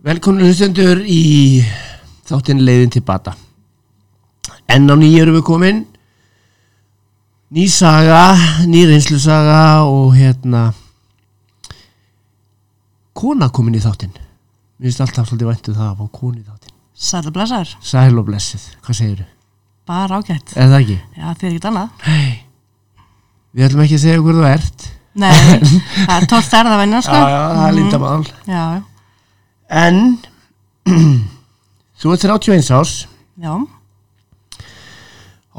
Velkomin hlustendur í þáttinn leiðin til bata. Enn á nýju erum við komin. Ný saga, ný reynslusaga og hérna Kona komin í þáttinn. Mér finnst alltaf svolítið væntu það að fá konu í þáttinn. Sæla blessaður, Sæl og blessið, hvað segirðu? bara ágætt. Er það ekki? Já, þið er ekkert annað. Hei Við ætlum ekki að segja hver þú ert. Nei, það er tólt erðavenna sko. Já, já, það er lindamál Já, En Þú ert 31 ás já,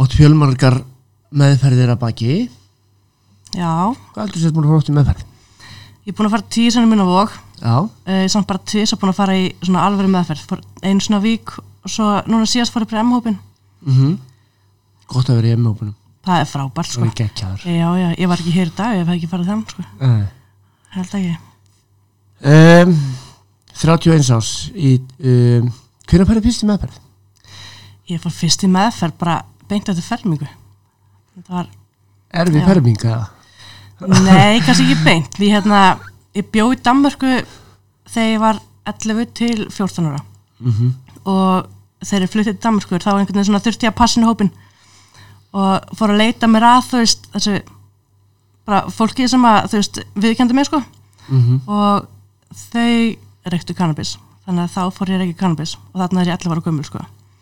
Átt fjölmargar meðferðir að baki. Já. Hvað heldur sér búin að fara átt í meðferð? Ég er búin að fara tíu sennum minn á vók Já, uh, Samt bara tíu sem búin að fara í svona alvöru meðferð. Einu svona vík og svo núna síðast fór ég bara M-hópin mhm. Gott að vera í emmi-hópunum Það er frábært sko. geggjaður. Já, já, ég var ekki hér í dag, ég hef ekki farið þeim sko. Uh. Held ekki. Um, 31 ás í, um, Hvernig færði fyrst í meðferð? Ég fór fyrst í meðferð bara beint eftir fermingu. Var Erfi Já. ferminga Nei, kannski ekki beint. Ég, hérna, ég bjó í Danmörku þegar ég var 11 til 14 ára. Mm og þegar ég fluttið til Danmörkur þá einhvern veginn svona þurfti ég að í hópin og fór að leita mér að þú veist þessu bara fólki sem að þú veist viðkendi mig sko. -hmm. og þau reyktu kannabis. Þannig að þá fór ég reykja kannabis og þarna er ég 11 ára gömul sko.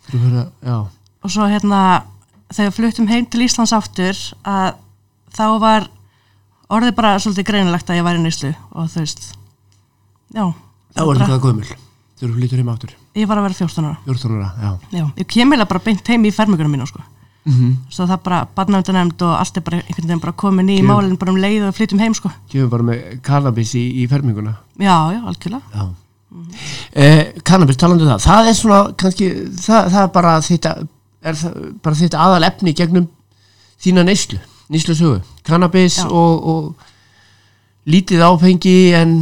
Já, og svo hérna þegar fluttum heim til Íslands aftur að þá var orðið bara svolítið greinilegt að ég væri nýslu og þú veist já, það var eitthvað gömul Þegar þú flyttur heim áttur ég var að vera 14 ára. 14 ára, já. Já, ég kem eiginlega bara beint heim í fermingunum mínu sko mm svo það bara barnavöndanemnd og allt er bara einhvern veginn bara komin í málinn bara um leið og flytjum heim sko. Gefum bara með cannabis í, í ferminguna. Já, já, algjörlega. Já. Eh, Cannabis, talandu um það Það er svona, kannski, það, það er bara þitt er það bara þitt aðal efni gegnum þína neyslu neyslu sögu, cannabis Já. og, og lítið áfengi en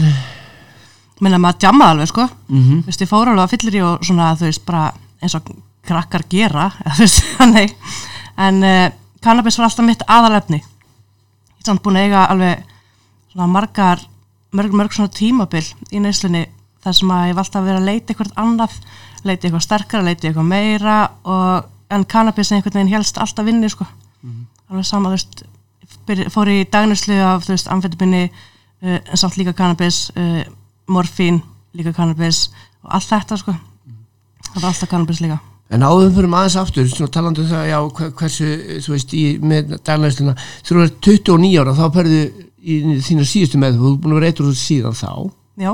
minna maður djamma alveg sko. Mm þú veist, ég fór alveg að fyllir í og svona þú veist, bara eins og krakkar gera en uh, kannabis var alltaf mitt aðalefni ég er samt búin að eiga alveg svona margar mörg, mörg svona tímabil í neyslunni þar sem að ég alltaf að vera að leita eitthvað annað leita eitthvað sterkara, leita eitthvað meira og, en kannabis einhvern veginn helst alltaf vinni sko. Alveg sama, þú veist fór í dagneslu af, þú veist, amfetabinni uh, en samt líka kannabis uh, morfín, líka kannabis og allt þetta sko. Það var alltaf kannabis líka En áðum fyrir maður aðeins aftur, svona talandi um það, já, hver- hversu, þú veist, í, með daglæsluna, þú er 29 ára, þá perðu í þína síðustu með, þú er búin að vera eitthvað síðan þá. já,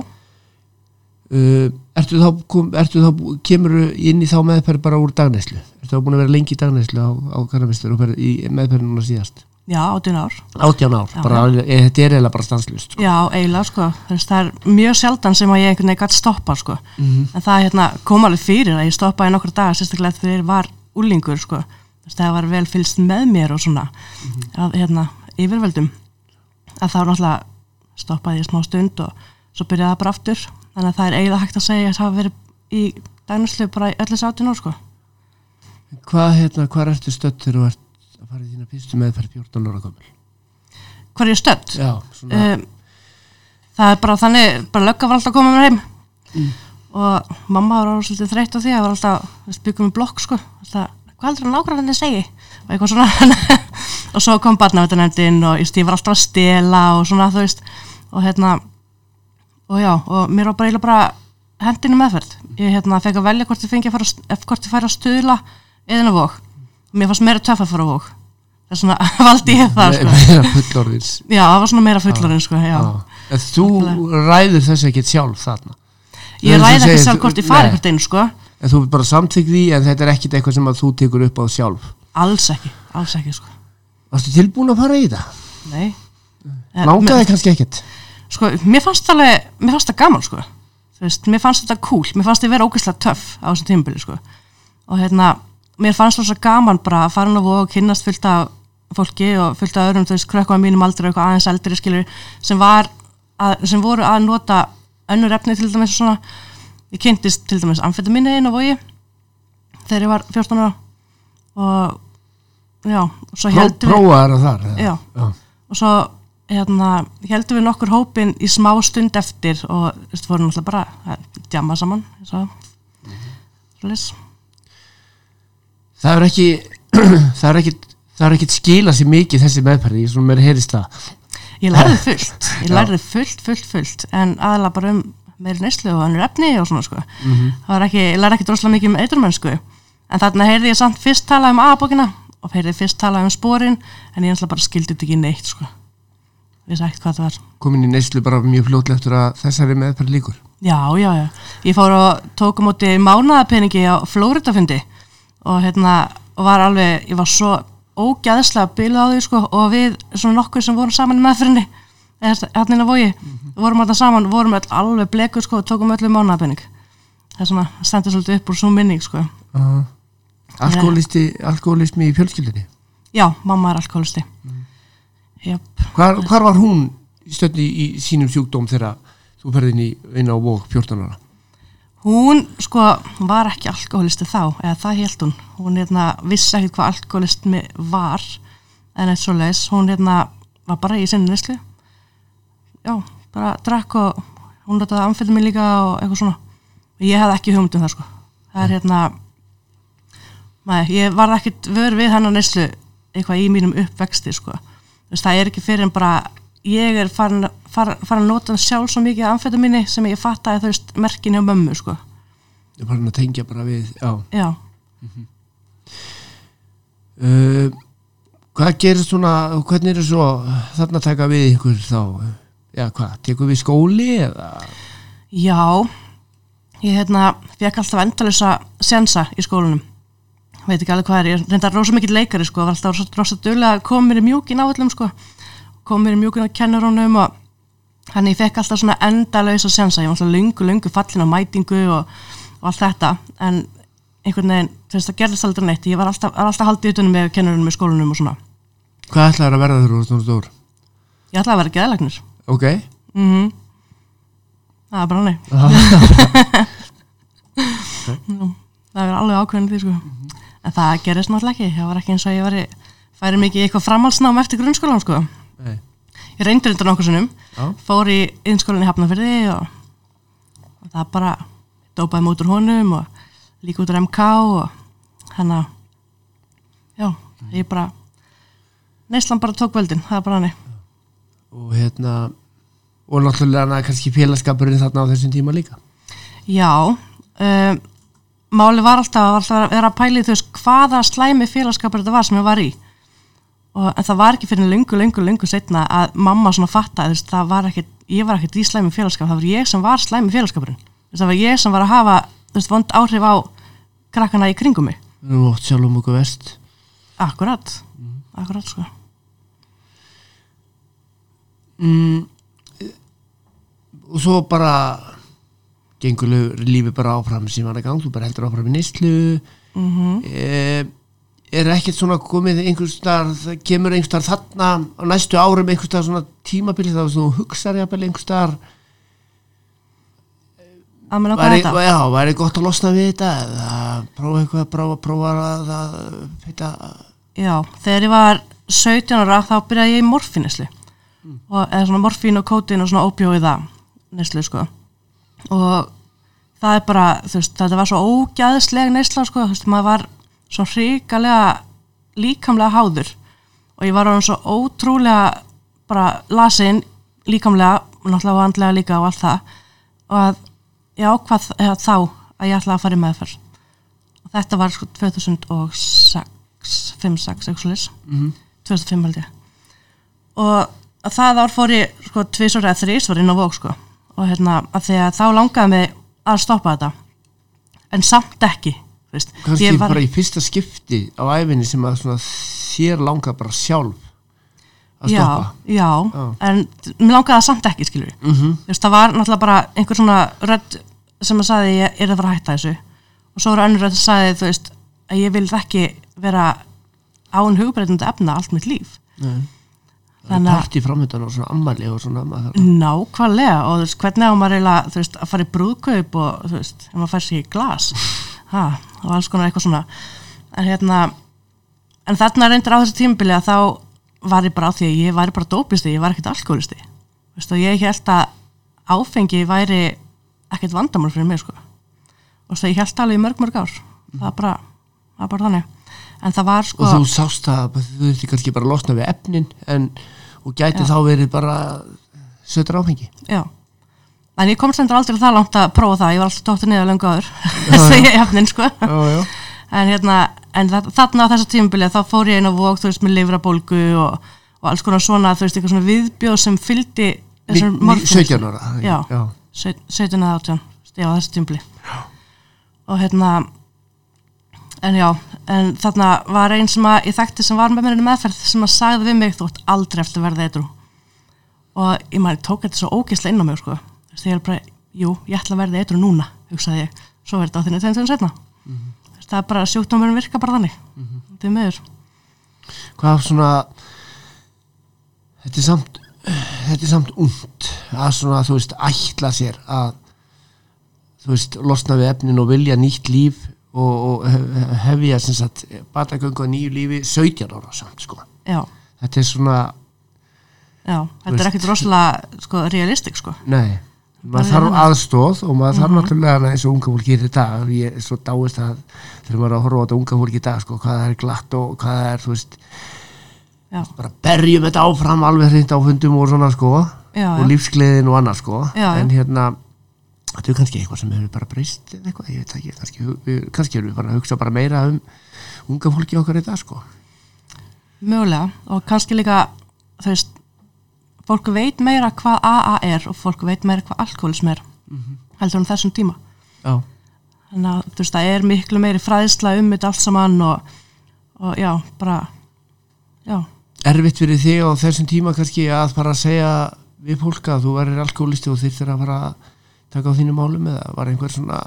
Uh, ertu þá, kom, ertu þá, kemur inn í þá meðferð bara úr daglæslu? Ertu þá búin að vera lengi í daglæslu á, á kannabistur og ferð í meðferð núna síðast? Já, 18 ár. 18 ár, Já, bara, alveg- eh, þetta er eiginlega bara stanslust. Sko. já, eiginlega sko. Veist, það er mjög sjaldan sem að ég einhvern veginn gætt stoppa sko. Mhm. en það hérna, kom alveg fyrir að ég stoppaði nokkur dagar, sérstaklega þegar ég var úlingur sko, veist, það var vel fylgst með mér og svona að hérna, yfirveldum að þá náttúrulega stoppaði ég smá stund og svo byrjaði það bara aftur. Þannig að það er eiginlega hægt að segja að það hafa verið í dagnuslu bara í að í þína fyrstu meðferð 14 ára gömul? hvað er ég stödd? Já, svona, um, það er bara þannig bara lögga var alltaf að koma mér heim. Og mamma var orðið svolítið þreytt á því að var alltaf, byggum við blokk sko, alltaf, hvað heldur að nákvæmlega segi? Og eitthvað svona. Og svo kom barnavættanefndin og ég var alltaf að stela og svona, þú veist. Og hérna og já, og mér var bara eiginlega bara hendinu meðferð, ég hérna fekk að velja hvort ég fengi að fara, að- hvort ég færi að stuðla eða vók, mér fannst meira töff að fara á vók þess svona valdi ég það sko. meira fullorðins. Já, það var svona meira fullorinn sko, já. En þú ræður þess ekki sjálf þarna? Ég ræði ekki segir- sjálf hvort ég fari hvort einu sko, En þú bara samþykk því en þetta er ekkit eitthvað sem að þú tekur upp á sjálf? Alls ekki, alls ekki sko, Varstu tilbúin að fara í það? nei. Langaði kannski ekkit Sko, mér fannst alveg, mér fannst það gaman sko, þú veist, mér fannst þetta cool, mér fannst ég vera ógeðslega töff á þessum tímabili sko, og hérna, mér fannst það svo gaman bara að fara inn á vóg og kynnast fullt af fólki og fullt af öðrum, þú veist, krökkum á mínum aldrei og eitthvað aðeins eldri skilur, sem var, að, sem voru að nota önnur efni til dæmis og svona, ég kynntist til dæmis amfetaminni inn á vogi þegar ég var 14 ára og já, og svo Pró, heldum við Prófaði það þar? Já. Já. og svo hérna, heldum við nokkur hópin í smá stund eftir og þú veist, fórum alltaf bara að djama saman svo, mm það er ekki það er ekki það er ekki skila sér mikið þessi meðferði svona mér heyrist það. Ég lærði fullt, ég lærði fullt, fullt, fullt en aðalega bara um meiri neyslu og önnur efni og svona sko. Það var ekki, ég lærði ekki droslega mikið um eiturmennsku en þarna heyrði ég samt fyrst talað um A-bókina og heyrði fyrst talað um sporin en ég ætla bara skildi þetta ekki neitt sko. Ég veist ekkert hvað það var. Komin í neyslu bara mjög fljótlega eftir að þessari meðferð líkur Já, já, já. Ég fór og tók á móti mánaðapeningi á Flóridafundi og hérna var alveg, ég var svo ógæðslega bilað á því sko og við svona nokkur sem vorum saman í meðfyrinni hérna inn á vogi, vorum alltaf saman vorum öll alveg blekur sko og tókum öllu mánaðapening það er svona, stendur svolítið upp úr svo minning sko. Uh, alkoholisti, alkoholismi í fjölskyldinni Já, mamma er alkoholisti mm. Hvar, hvar var hún stöndi í sínum sjúkdóm þegar þú ferðin í inn á vók 14 ára Hún sko var ekki alkoholisti þá, eða það held hún. Hún hérna, vissi ekki hvað alkoholismi var en eitt svo leis. Hún hérna, var bara í sinni neslu. Já, bara drakk og hún letaði amfyrir mig líka og eitthvað svona. Ég hefði ekki hugmynd um það sko. Það er hérna, næ, ég var ekkit vör við hennar neslu eitthvað í mínum uppvexti sko. Þú veist, það er ekki fyrir en bara ég er farin, farin, farin að nota sjálf svo mikið amfetaminni sem ég fattaði þú veist merkinni á mömmu sko. ég var hann að tengja bara við já. Já, Uh, hvað gerir svona hvernig er það svo þarna að taka við ykkur þá? Já hvað, tekur við skóli eða? Já, ég hérna fekk alltaf endalisa sensa í skólanum. Veit ekki alveg hvað er, ég reyndar rosa mikill leikari sko, var alltaf rosa, að koma mér í mjúkin á öllum sko, koma mér í mjúkin á kennurunum og hann ég fekk alltaf svona endalisa sensa, ég var alltaf lungu, lungu fallin á mætingu og, og allt þetta, en einhvern veginn, þú veist, það gerðist aldrei neitt, ég var alltaf, var alltaf haldið utanum með kennurunum í skólanum og svona. hvað ætlaður að verða þú ert svona stór Ég ætlaði að vera geðlagnir. ok, Mm Það er bara nei. Það er alveg ákveðin því sko. En það gerist náttúrulega ekki. Það var ekki eins og ég væri, færi mikið í eitthvað framhalsnám eftir grunnskólan sko. Nei. Ég reyndi undir nokkur sinnum, Já. fór í innskólan í Hafnarfyrði og, og það bara dópaði mútur honum og líka út á MK og hann að, já, ég bara, neyslan bara tók völdin, það er bara hann og hérna og náttúrulega kannski félagskapurinn þarna á þessum tíma líka. Já, um, máli var alltaf, alltaf að vera að pæli þú veist hvaða slæmi félagskapur þetta var sem ég var í og, það var ekki fyrir lengur, lengur, lengur setna að mamma svona fatta, þú veist, það var ekkit ég var ekkit í slæmi félagskap, það var ég sem var slæmi félagskapurinn, þú það var ég sem var að hafa þú veist, vond áhrif á krakkana í kringum mig, nú ótt sjálfum okkur vest akkurat. Akkurat, sko. Mm, og svo bara gengur lífið bara áfram sem var að gang, þú bara heldur áfram í neyslu. Mm eh, er ekkert svona komið einhvers staðar, það kemur einhvers staðar þarna á næstu árum einhvers staðar svona tímabili þá þú hugsar jafnvel einhvers staðar? Að langar væri, þetta já, væri gott að losna við þetta eða prófa eitthvað, prófa, prófa að, að heita, Já, þegar ég var 17 ára þá byrjaði ég í morfíneslu og eða svona morfín og kótin og svona óbjóiða neslu sko. Og það er bara, þú veist, þetta var svo ógæðisleg nesla sko, þú veist, maður var svo hrikalega líkamlega háður. Og ég var orðin svo ótrúlega bara lasin líkamlega, náttúrulega og andlega líka og allt það. Og að ég ákvað eða, þá að ég ætlaði að fara í meðferð. Og þetta var sko 2006 5-6 eitthvað slis Mhm. 2005 held ég. Og að það ár fór ég sko tvisur eða þrís var inn á vók sko. Og hérna að því að þá langaði mig að stoppa þetta. En samt ekki veist. kannski var- bara í fyrsta skipti á æfinni sem að þér langar bara sjálf að já, stoppa já, Já. en mér langaði það samt ekki skilur mm -hmm. Þú veist, það var náttúrulega bara einhver svona rödd sem að sagði ég er að fara að hætta þessu og svo var önnur rödd sem sagði þú veist að ég vil ekki vera án hugbreytandi efna allt mitt líf Þannig að- partí framöndan og svona ammali og svona maður, nákvæmlega og þú veist hvernig á maður að fara í brúðkaup og þú veist ef maður fær sér í glas ha, og alls konar eitthvað svona. En hérna en þarna reyndir á þessu tímabili að þá var ég bara á því að ég væri bara dópisti, ég var ekkert Veistu, og ég held að áfengi væri ekkert vandamál fyrir mig sko. og það ég held alveg mörg mörg ár. Það er bara, það bara þannig. En það var sko og þú sást að þú þurfti kannski bara að losna við efnin en, og gæti Já. þá verið bara sötur áfengi. Já en ég komst endur aldrei það langt að prófa það ég var alltaf dóttir niður löngu áður þessi efnin sko já, já. en hérna, en þarna á þessu tímabili þá fór ég inn á vók, þú veist, með livrabólgu og, og alls konar svona, þú veist, eitthvað svona viðbjóð sem fylgdi þessum Ní- ní- 17 ára Já. já. Saut- 17 eða 18 já, á þessu tímabili og hérna en já, en þarna var einn sem að ég þekkti sem var með mér meðferð sem að sagði við mig, þú ert aldrei eftir að verða eitthvað og ég maður tók þetta svo ógeðslega á ég er bara, jú, ég ætla að verða eitthvað núna, hugsaði ég, svo verði þetta á þinni tegn setna Þú veist, það er bara sjúkdómurinn virka bara þannig. Þetta er meður hvað svona þetta er samt þetta er samt ungt að svona þú veist ætla sér að þú veist losna við efnin og vilja nýtt líf og, og hef- hefja sem sagt batagöngu að nýju lífi 17 ára samt sko. Já, þetta er svona, já, þetta er ekkert rosalega sko, realistik sko. Nei maður þarf við aðstóð og maður þarf náttúrulega hana, eins og unga fólki í dag ég er svo dáist að þegar maður er að horfa á þetta unga fólki í dag sko, hvað það er glatt og hvað það er þú veist, já, bara berjum þetta áfram alveg hreint á fundum og svona sko já, og lífsgleðin og annað sko. En hérna þetta er kannski eitthvað sem hefur bara breyst eitthvað, ég veit ekki, kannski, kannski erum við bara að hugsa bara meira um unga fólki okkar í dag sko. Mögulega og kannski líka þú veist fólk veit meira hvað AA er og fólk veit meira hvað alkoholism er heldur en þessum tíma. Já, þannig að þú veist það er miklu meiri fræðsla um þetta allt saman og, og já, bara já, erfitt fyrir þig á þessum tíma kannski að fara að segja við fólk að þú verður alkoholisti og þyrftir að fara að taka á þínu málum eða var einhver svona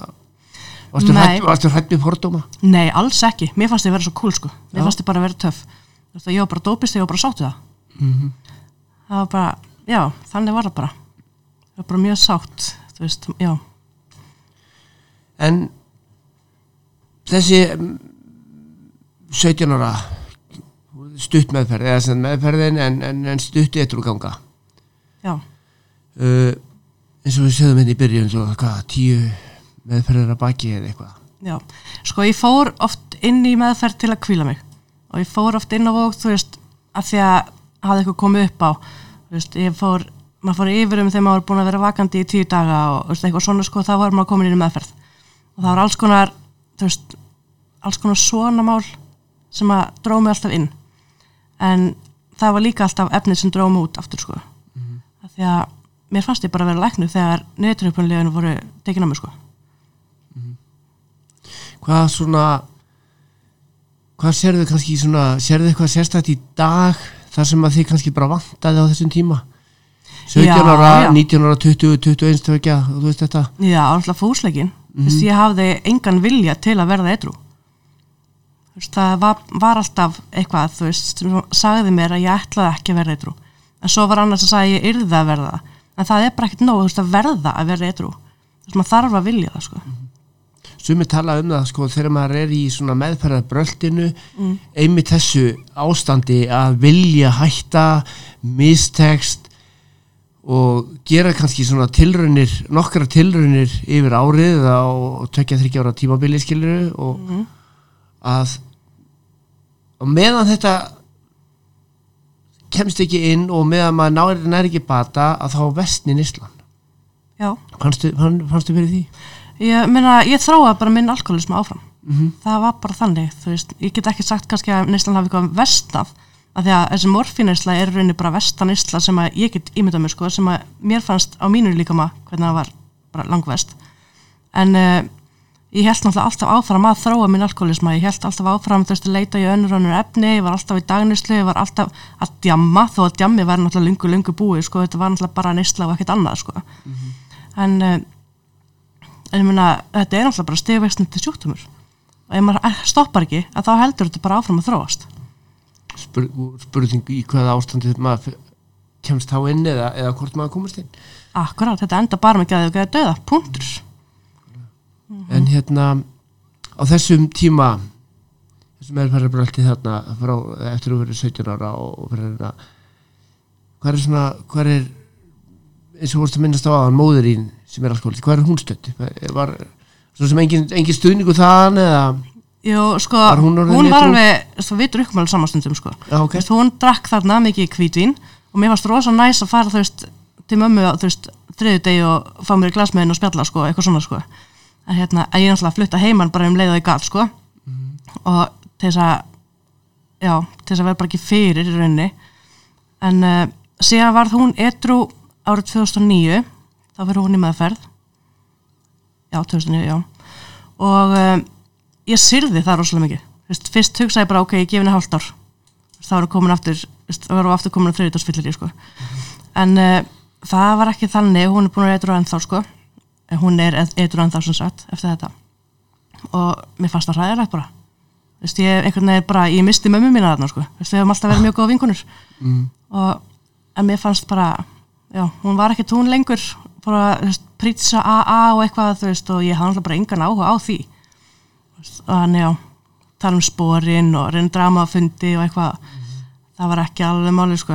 varstu hrætt, við fordóma? Nei, alls ekki. Mér fannst þið vera svo cool sko, mér Já. fannst þið bara vera töff. Þú veist að ég var bara dópist ég var bara sáttu það. Mm það var bara, já, þannig var það bara. Það var bara mjög sátt þú veist, já, en þessi mm, 17 ára stutt meðferð eða sem meðferðin en, en, en stutt eitthvað ganga já, uh, eins og við sögum henni í byrjun svo, hvað, tíu meðferðir að baki eða eitthvað. Já. Sko ég fór oft inn í meðferð til að kvíla mig. Og ég fór oft inn á vók þú veist, af því að hafði eitthvað komið upp á. Veist, ég fór maður fór yfir um þegar maður var búin að vera vakandi í tíu daga og veist, eitthvað svona sko, þá var maður komin inn í meðferð. Og það var alls konar veist, alls konar svona mál sem að dróð mig alltaf inn. En það var líka alltaf efnið sem dróð mig út aftur sko. Mhm. af því að mér fannst ég bara að vera læknu þegar neyturöpunleginu voru tekin á mig sko. Hvað svona hvað sérðu kannski svona sérðu eitthvað sérstætt í dag þar sem að þið kannski bara vantaði á þessum tíma. 17 Já, ára, já. 19 ára, 20, 21 tvekja, þú veist þetta. Já, alltaf fúsleikin mm -hmm. ég hafði engan vilja til að verða eitthrú það var, var alltaf eitthvað þú veist, sem sagði mér að ég ætlaði ekki að verða eitthrú en svo var annars að sagði ég yrði að verða. En það er bara ekkert nóg, þú veist, að verða að verða eitthrú þú veist, maður þarf að vilja það sko sumi tala um það sko þegar maður er í svona meðferðar bröltinu Mm. einmitt þessu ástandi að vilja hætta mistekst og gera kannski svona tilraunir, nokkra tilraunir yfir árið á tökja þryggja ára tímabili skiluru og Mhm. að og meðan þetta kemst ekki inn og meðan maður náður nær ekki bata að þá vestni nýslan Já, fannstu, fann, fannstu fyrir því? Ég meina, ég þróaði bara minn alkoholism áfram. Mm það var bara þannig, þú veist, ég get ekki sagt kannski að neyslan hafi eitthvað vestað af því að þessi morfíneysla er rauninni bara vestaneysla sem að ég get ímyndað mér sko, sem að mér fannst á mínu líkama hvernig það var bara langvest. En uh, ég held náttúrulega alltaf áfram að þróa minn alkoholisma, ég held alltaf áfram þú veist, að leita í önnur önnur efni, ég var alltaf í dagneyslu, ég var alltaf að djamma þó að djammi var náttúrulega lungu, lungu búið sko, þetta var náttúrulega bara neysla og ekkert annað sko. en uh, en ég meina, þetta er náttúrulega bara stegvexnandi sjúkdómur. Og ef maður stoppar ekki að þá heldur þetta bara áfram að þróast. Spur, spurning í hvaða ástandi maður kemst þá inn eða, eða hvort maður komast inn. Akkurát, þetta enda bara með gæði og gæði döða, punktur. En hérna á þessum tíma þessum meðferðarbröldi þarna frá, eftir að vera 17 ára og fyrir hérna hvað er svona, hvað er eins og vorst að minnast á aðan móðurinn sem er alkoholisti, hvað er hún stötti var svo sem engin, engin stuðningu þaðan eða Jú, sko, Var hún hún, var alveg, þú vitur ykkur alveg samanstundum, sko. Já, ok. Þú veist, hún drakk þarna mikið hvítvín og mér varst rosa næs að fara, þú veist, til mömmu, þú veist, þriðu degi og fá mér í glasmiðin og spjalla, sko, eitthvað svona, sko. En hérna, að ég náttúrulega flutta heimann bara um leið og ég gaf, sko. Og til þess að, já, til þess að vera bara ekki fyrir í rauninni. En uh, síðan varð hún edru árið 2009, þá fyrir hún í meðferð. Já, 2009, já. Og um, ég syrði það rosalega mikið Vist, fyrst hugsaði ég bara ok, ég gef henni hálft ár þá erum komin aftur þá erum við aftur komin að þriðdagsfyllir sko. en uh, það var ekki þannig hún er búin að vera eitthvað ennþá sko. En hún er eitthvað ennþá sem sagt eftir þetta og mér fannst það ræðilegt bara Vist, ég, bara, ég misti mömmu mína þarna sko. Vist, við hefum alltaf verið mjög góða vinkunur mm. og, en mér fannst bara já, hún var ekki tún lengur bara, þú veist, prýtsa AA og eitthvað þú veist, og ég hafði alltaf bara engan áhuga á því. Hann já tala um sporin og reyna dramafundi og eitthvað. Það var ekki alveg máli sko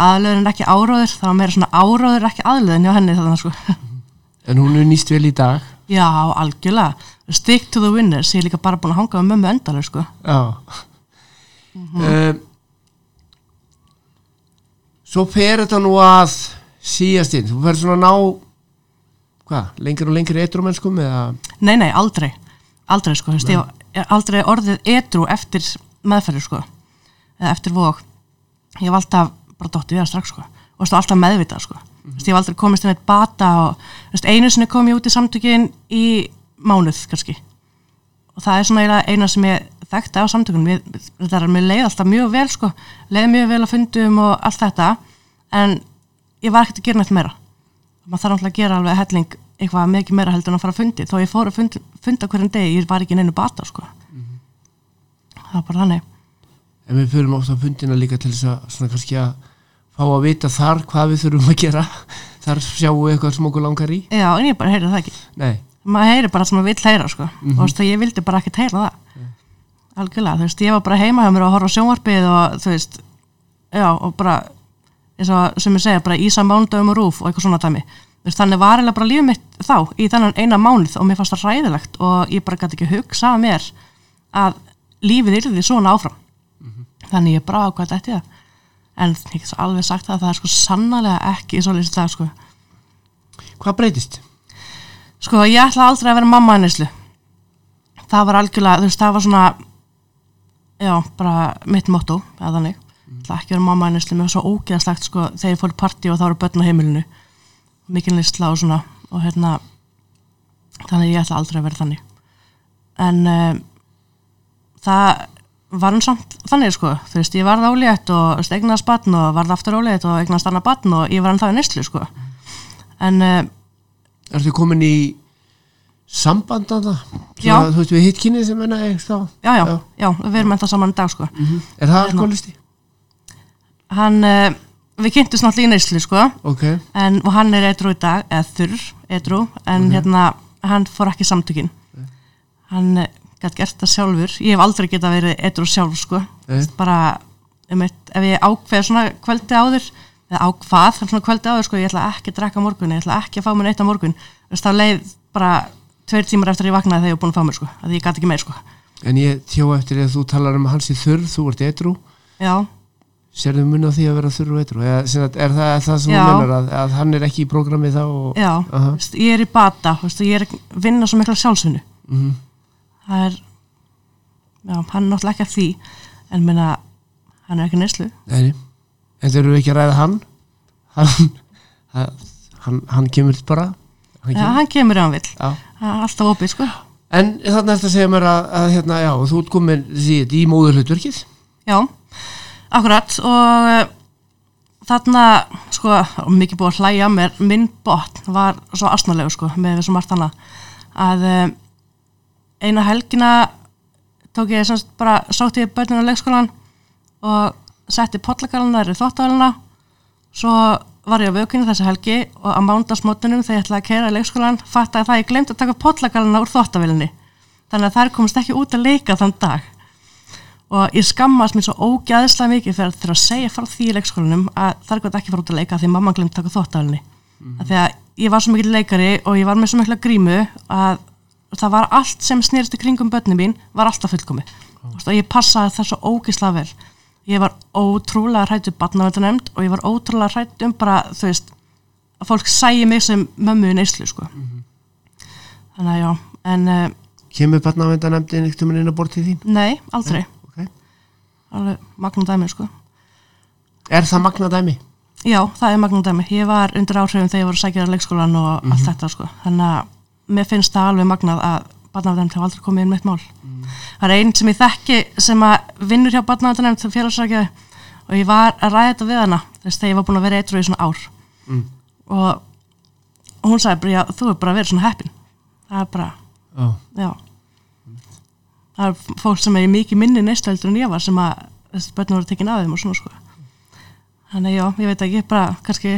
aðlöðin er ekki áróður, það var meira svona áróður ekki aðlöðin hjá henni þannig sko. En hún er nýst vel í dag? Já, algjörlega, stick to the winners ég er líka bara búin að hanga með mömmu endalega sko. Já. Um, svo fer þetta nú að síðastinn, þú fer svona að ná hvað, lengri og lengri eitrumennskum eða? Nei, nei, aldrei. Aldrei sko, þú veist, ég hef aldrei orðið edru eftir meðferði sko. Eða eftir vók ég hef alltaf bara dóttið við það strax sko. Og þú veist, alltaf meðvitað sko. Þú veist, ég hef aldrei komist inn eitt bata og veist, einu sinni kom ég út í samtökin í mánuð kannski. Og það er svona eina sem ég þekkti á samtökunum, þetta er mér leið alltaf mjög vel sko, leið mjög vel að fundum og allt þetta, en ég var ekkert að gera nætt meira. Maður þarf alltaf að gera alveg helling eitthvað mikið meira heldur en að fara að fundi. Þó ég fór að funda, funda hverjum degi ég var ekki inn einu bata sko. Það var bara þannig. En við förum ofta á fundina líka til þess að svona kannski að fá að vita þar hvað við þurfum að gera. Þar sjáum við eitthvað sem okkur langar í. Já en ég bara heyrði það ekki. Nei, maður heyri bara sem maður vill heyra sko. Og þú veist að ég vildi bara ekkert heyra það algjörlega, þú veist, ég var bara heima hjá mér og horfa sjónvarpið og þú veist já og bara eins og sem ég segja, bara ísa mándagum og rúf og eitthvað svona dæmi. Þú veist, þannig var eiginlega bara lífið mitt þá í þennan eina mánuð og mér fannst það ræðilegt og ég bara gæti ekki hugsa að mér að lífið yrði svona áfram. Þannig ég bara ákvæði þetta í en ég svo alveg sagt það að það er sko sannarlega ekki svo lýsið það sko. Hvað breytist? sko ég ætla aldrei að vera mamma hennislu það var algjörlega, þú veist, það var svona já, bara mitt motto eða þannig, mm. ætla ekki vera mamma mér var svo ógeðslegt sko þegar ég fór í partí og það voru börn á heimilinu. Mikil nýstla og svona og hérna þannig ég ætla aldrei að vera þannig. En um, það var hann samt þannig sko þú veist, ég varð álétt og eignast batn og varð aftur álétt og eignast annað batn og ég var hann það í nýstlu sko. En um, Ertu komin í samband að það? Já. Þú veist við hitt kynið sem enna þá? já, já, já, við erum ennþá saman dag sko. Mm Er það alkoholisti? hann, uh, við kynntumst náttúrulega í nýstlu sko. Ok, en, og hann er edru í dag, eða þurr edru, en hérna hann fór ekki samtökin. Hann uh, gæti gert það sjálfur. Ég hef aldrei getað verið edru sjálf sko. Bara, um eitt, ef ég ákveð svona kvöldi áður eða ákvað, svona kvöldi áður sko ég ætla ekki að drekka á morgun, ég ætla ekki að fá mér neitt á morgun. Þá leið bara tveir tímar eftir að ég vaknaði þegar ég var búin að fá mér sko að ég gæti ekki meir sko. En ég tjó eftir að þú talar um hans í þurr, þú ert edru já, Sérðu mun á því að vera þurr og edru? Eða, sagt, er það er það sem þú mennar að, að hann er ekki í prógrami þá? Og, já. Þú veist, ég er í bata, veist, ég er að vinna svo mikla sjálfsvinnu. Mhm. það er já, hann er náttúrulega ekki að því en minna, hann er ekki neyslu. Nei, en þeir eru ekki að ræða hann? Hann, hann, hann, kemur bara? Hann kemur. hann kemur ef hann vill, Já. Alltaf opið sko. En þannig er þetta að segja mér að, að hérna, já, þú ert komin í móðurhlutverkið. Já, akkurat. Og uh, þarna sko, mikið búið að hlæja að mér. Minn botn var svo asnalegu sko, með þessu margt annað. Að uh, eina helgina tók ég semst bara sátt ég börnun á leikskólan og setti pollagalana í þóttavæluna svo var ég á vökunni þessi helgi og á mándagsmótunum þegar ég ætlaði að keira í leikskólan það að ég glemt að taka pollagalana úr þóttavélinni þannig að þær komist ekki út að leika þann dag. Og ég skammast mér svo ógæðislega mikið fyrir að, fyrir að segja frá því í leikskólanum að það er gott ekki fara út að leika því mamma glemt taka þóttafélni mm. því að ég var svo mikil leikari og ég var með svo mikla grímu að það var allt sem snýrst í kringum börnum mín var alltaf fullkomi og ég passaði það svo ógæðislega vel ég var ótrúlega hrætt um barnavendanemnd og ég var ótrúlega hrætt um bara þú veist að fólk sæi mig sem mömmu í neyslu sko. mm -hmm. þannig að já en, uh, Kemur barnavendanemndin eitt um inn að borti þín? Nei, aldrei Nei, okay. alveg magna dæmi sko. Er það magna dæmi? Já, það er magna dæmi ég var undir áhrifum þegar ég voru sækjað á leikskólan og mm -hmm. allt þetta sko. þannig að mér finnst það alveg magnað að barnavendanemnd hafa aldrei komið inn með eitt mál mm. það er einn sem ég þekki sem að vinnur hjá barnavendanemnd félagsrækjaði og ég var að ræða þetta við hana þess að ég var búin að vera eitthvað í svona ár mm. og, og hún sagði þú er bara vera svona heppin það er bara, oh. já það er fólk sem er mikið minni neistældur en ég var sem að þessi börnum voru tekin aðeim og svona sko þannig já, ég veit ekki, bara kannski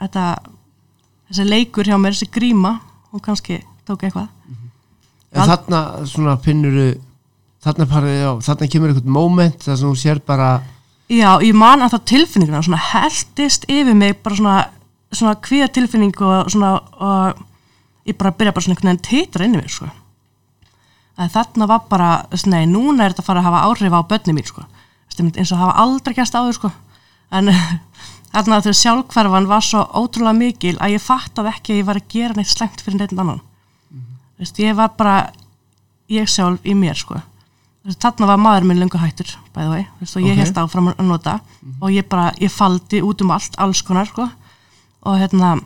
þetta, þessi leikur hjá mér, þessi gríma hún kannski tók eitthvað En þarna svona finnur þarna parið, já, þarna kemur einhvern moment þar sem hún sér bara Já, ég man að það tilfinninguna svona heldist yfir mig bara svona, svona kvíða tilfinning og svona og ég bara byrja bara svona einhvern veginn teitra inn í mig sko. Að þarna var bara, nei, núna er þetta að fara að hafa áhrif á börni mín, sko. Eins og hafa aldrei gæst áður, sko. En þarna þegar sjálfkverfan var svo ótrúlega mikil að ég fattaði ekki að ég var að gera neitt slengt fyrir neitt annan. Veist, ég var bara ég sjálf í mér, sko þarna var maður minn lengur hættur bæði vei, og ég okay. held áfram að nota mm -hmm. og ég bara, ég faldi út um allt alls konar, sko og hérna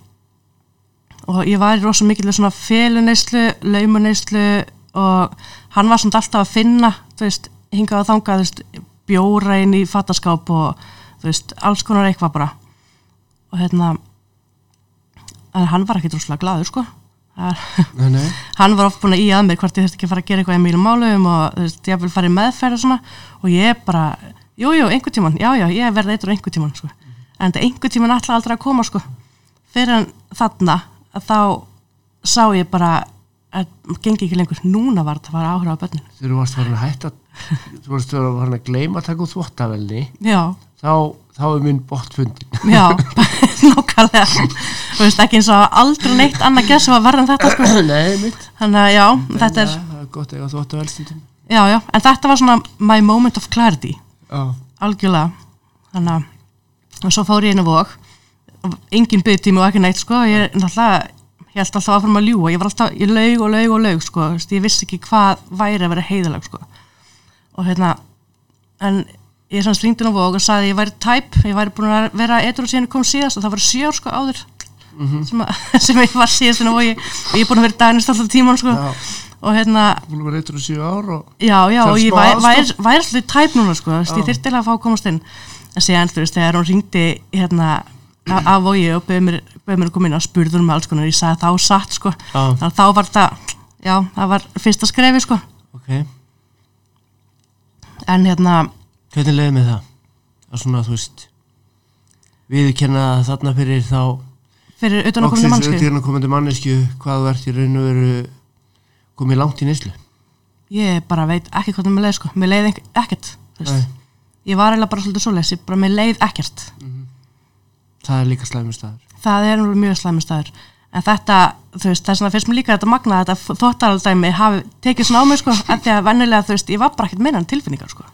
og ég var í rosa mikil svona féluneyslu, laumuneyslu og hann var svona alltaf að finna þú veist, hingað að þanga þú veist, bjóra inn í fattaskáp og þú veist, alls konar eitthvað bara og hérna en hann var ekki droslega gladur sko. Hann var oft búin að í að mér hvort ég þurfti ekki að fara að gera eitthvað í mýlum málum og þú veist, ég vil fara í meðferð og svona. Og ég bara, jújú, jú, einhver tíman já, já, ég verði eitthvað einhver tíman sko. en þetta einhver tíman alltaf aldrei að koma sko. Fyrir þarna að þá sá ég bara að gengi ekki lengur, núna var þetta að fara áhrif á börninu. Þú varst að hætta þú varst farin að gleima að taka út þvóttavelni þá, þá er minn bort fundin Já, nokkarlega þú veist ekki eins og aldrei neitt annað gess að verða en þetta sko. Nei, mitt Þannig að já, þetta er Það er gott að þvóttavelstundum Já, já, en þetta var svona my moment of clarity. Já. algjörlega. Þannig að og svo fór ég inn á vok engin byggtími og ekki neitt sko. Ég er náttúrulega ég held alltaf áfram að ljúa, ég var alltaf í laug og laug og laug sko, ég vissi ekki hvað væri að vera heiðalag sko. Og hérna en ég er sann stringtin á vók og sagði ég væri tæp, ég væri búin að vera eitthvað síðan kom síðast og það var sjár sko áður mm -hmm. sem, að, sem ég var síðast og ég, og ég er búin að vera daginist alltaf tíman sko. Já. og hérna búin að vera eitthvað síðan ár og já já og ég væri, væri, væri alltaf tæp núna sko, ég þurfti að fá að komast inn. En síðan þú veist þegar hún ringdi hérna af vogi og beði mér, mér að koma inn og spurður um alls konar, ég sagði þá satt sko, þannig að þá var það já, það var fyrsta skrefi sko. Ok. En hérna hvernig leiði með það? að svona þú veist viðkenna þarna fyrir þá fyrir auðvitað komandi mannesku hvað ert í raun og veru komið langt í nýslu ég bara veit ekki það með leið sko. Mér leiði ekkert ég var eiginlega bara svolítið svo leiðs ég bara mér leið ekkert. Mm -hmm það er líka slæmur staður. Það er mjög slæmur staður. En þetta, þú veist, það er svona fyrst mér líka þetta magna þetta þóttaraldæmi hafi tekið svona á mig sko, en því að vennilega þú veist ég var bara ekkert meina en tilfinningar sko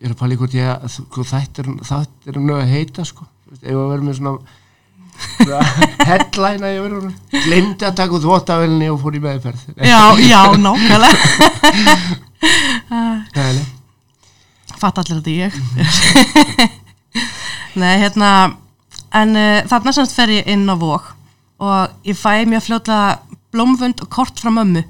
Ég er að pæla ykkur að sko, þetta er er nög að heita sko. Ef að vera með svona headline að ég verður glemdi að taka út þóttavelni og fór í meðferð. Já, já, nákvæmlega. Fatt allir þetta ég. Nei, hérna en uh, þarna semst fer ég inn á vok og ég fæ mjög fljóðlega blómvönd og kort frá mömmu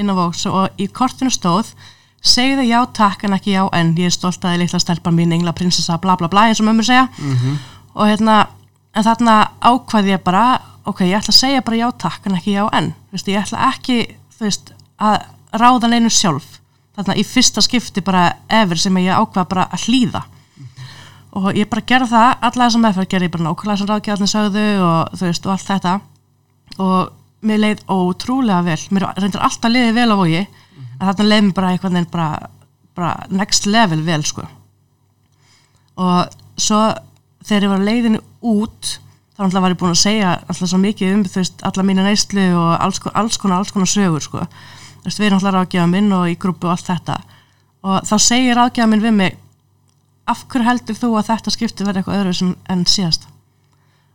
inn á vok og í kortinu stóð segðu já takk en ekki já en ég er stolt að ég litla stelpa mín engla prinsessa bla bla bla eins og mömmu segja. Mm -hmm. og hérna en þarna ákvaði ég bara ok, ég ætla að segja bara já takk en ekki já en. Vist, ég ætla ekki veist, að ráða neinu sjálf. Þarna í fyrsta skipti bara efer sem ég ákvaði bara að hlýða. Og ég bara gerði það, alla þessum meðferð gerði ég bara nákvæmlega sem ráðgjörðin sögðu og þú veist og allt þetta. Og mér leið ótrúlega vel. Mér reyndir alltaf leiði vel á vogi. mm -hmm. En þarna leiði mér bara eitthvað en bara, bara next level vel sko. Og svo þegar ég var leiðinu út þá náttúrulega var ég búin að segja alltaf svo mikið um þú veist alla mínu neyslu og alls, alls konar alls konar sögur sko. Þú veist við erum alltaf ráðgjafa minn og í grúpu og allt þetta. Og þá segir ráðgjafa minn við mig af hverju heldur þú að þetta skipti verði eitthvað öðru sem, en síðast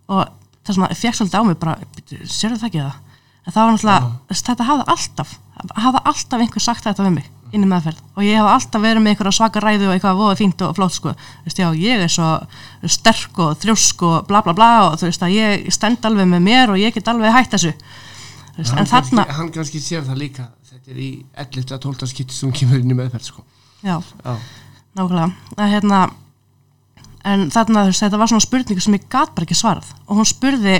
og það er svona, ég fekk svolítið á mig bara, sérðu það ekki það en það var náttúrulega, þetta hafði alltaf hafði alltaf einhver sagt þetta við mig inn í meðferð. Og ég hef alltaf verið með einhverja svaka ræðu og eitthvað voða fínt og flott sko. Veist, já, ég er svo sterk og þrjósk og bla bla bla og þú veist að ég stend alveg með mér og ég get alveg hætt þessu. Veist, hann, en þarna, hann kannski sér það líka. Þetta er í 11. að 12. skipti sem kemur inn í meðferð sko. já, já, nákvæmlega. Hérna en þarna þú veist, þetta var svona spurningu sem ég gat bara ekki svarað. Og hún spurði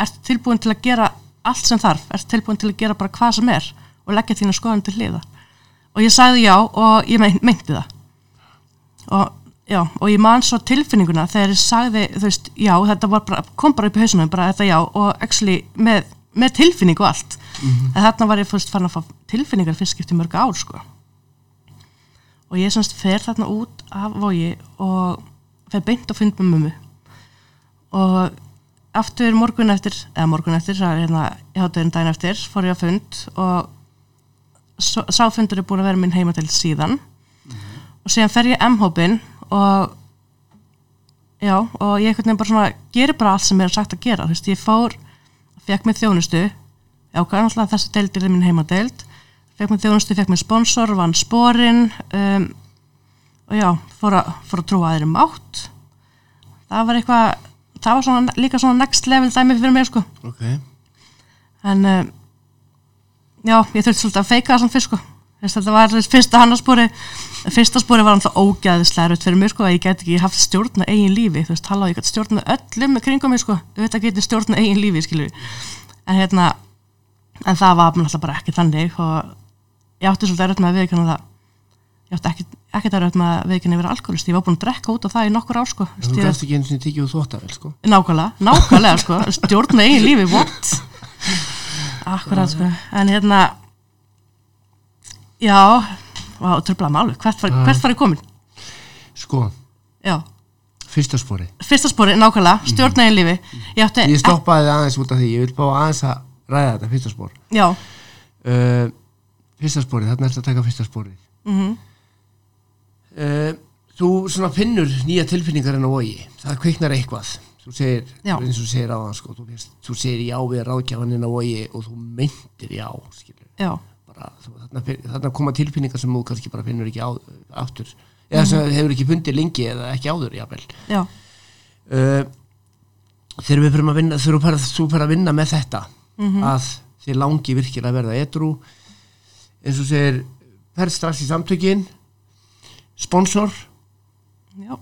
ertu tilbúin til að gera allt sem þarf. Ertu tilbúin til að gera bara hvað sem er og leggja þínu skoðan til hliða og ég sagði já og ég mein, meinti það. Og já, og ég man svo tilfinninguna þegar ég sagði, þú veist, já, þetta bara, kom bara upp í hausunum, bara þetta já og actually með, með tilfinningu og allt. En þarna var ég fyrst farin að fá tilfinningar fyrst skipt í mörg ár, sko. Og ég semst fer þarna út af vogi og fer beint á fund með mömmu. Og aftur morgun eftir eða morgun eftir, það er hérna í hátæðin daginn eftir, fór ég á fund og svo- sá fundur er búin að vera minn heima til síðan. Og síðan fer ég M-hópin og já, og ég einhvern veginn bara svona gerir bara allt sem er sagt að gera, þú veist, ég fór fekk mér þjónustu. Er náttúrulega þessi deildir er minn heimadeild. Fekk mér þjónustu, fekk mér sponsor, vann sporin um, og já, fór að, fór að trúa aðeirum átt það var eitthvað það var svona, líka svona next level dæmi fyrir mér sko. Ok. En um, já, ég þurfti svolítið að feika það svona fyrst sko. Þetta var fyrsta hannarspori fyrsta spori var alltaf ógæðislega fyrir mér sko að ég get ekki haft stjórn á eigin lífi. Þú veist, hallá, ég get stjórn með öllum með kringum mig sko, auðvitað get ég stjórn á eigin lífi skilur en hérna en það var náttúrulega bara ekki þannig og ég átti svolítið erfitt með að viðkjanna það. Ég átti ekki, erfitt með að að vera alkoholist, ég var búin að drekka út á það í nokkur ár sko. Þú Þú gæst ekki einu sinni tikið úr þvóttavel sko. nákvæmlega, nákvæmlega sko. Stjórn með eigin lífi, what? Akkurat sko. En hérna já, vá, tröflaði hvert var, hvert var ég komin sko, já, fyrsta spori fyrsta spori, nákvæmlega, stjórn með eigin lífi. Ég átti, ég stoppaði þið aðeins út af því. Ég vil bá aðeins að ræða þetta fyrsta spor. Já, uh, fyrsta sporið, þarna ertu að taka fyrsta sporið. Mhm uh, þú svona finnur nýja tilfinningar en á vogi. Það kveiknar eitthvað. Þú segir, Já. eins og þú segir áðan sko, þú, þú segir já við ráðgjafaninn á vogi og þú meintir já já, bara, þú, þarna, þarna koma tilfinningar sem þú kannski bara finnur ekki á, aftur. Eða sem hefur ekki fundið lengi eða ekki áður jafnvel. Já, uh, þegar við fyrir að vinna þú fyrir, að vinna með þetta að þið langi virkilega að verða edru eins og segir ferð strax í samtökin sponsor? Já.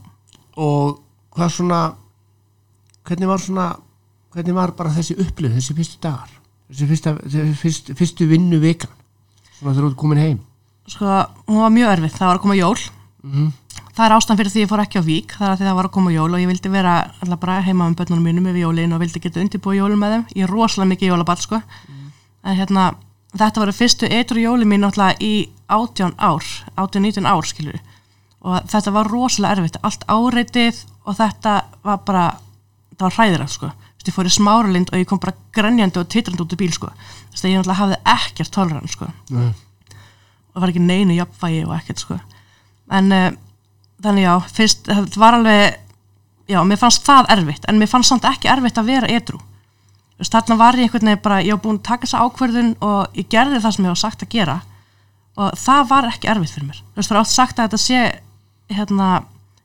Og hvað svona hvernig var svona hvernig var bara þessi upplif, þessi fyrstu dagar? Þessi fyrsta, þessi fyrstu, vinnu vikan svona þegar þú ert komin heim? Sko, hún var mjög erfið, það var að koma jól. Mm það er ástæðan fyrir því ég fór ekki á vík. Það er að því það var að koma jól og ég vildi vera alltaf bara heima með börnunum mínum yfir jólin og vildi geta undirbúið jólum með þeim. Ég er rosalega mikið jólaball sko. En hérna, þetta var fyrstu eitru jólin mín náttúrulega í 18 ár 18-19 ár skilur og þetta var rosalega erfitt, allt áreitið og þetta var bara það var hræðilegt sko. Ég fór í smáralind og ég kom bara grenjandi og titrandi út í bíl sko. Þú veist, ég náttúrulega hafði ekkert toleran sko. Nei. og var ekki neinu jafnvægi og ekkert sko. En uh, þannig já, fyrst þetta var alveg já, mér fannst það erfitt. En mér fannst samt ekki erfitt að vera edru þarna var ég einhvern veginn bara ég var búin að taka þessa ákverðun og ég gerði það sem ég var sagt að gera. Og það var ekki erfitt fyrir mér. Þú veist, það er oft sagt að þetta sé hérna,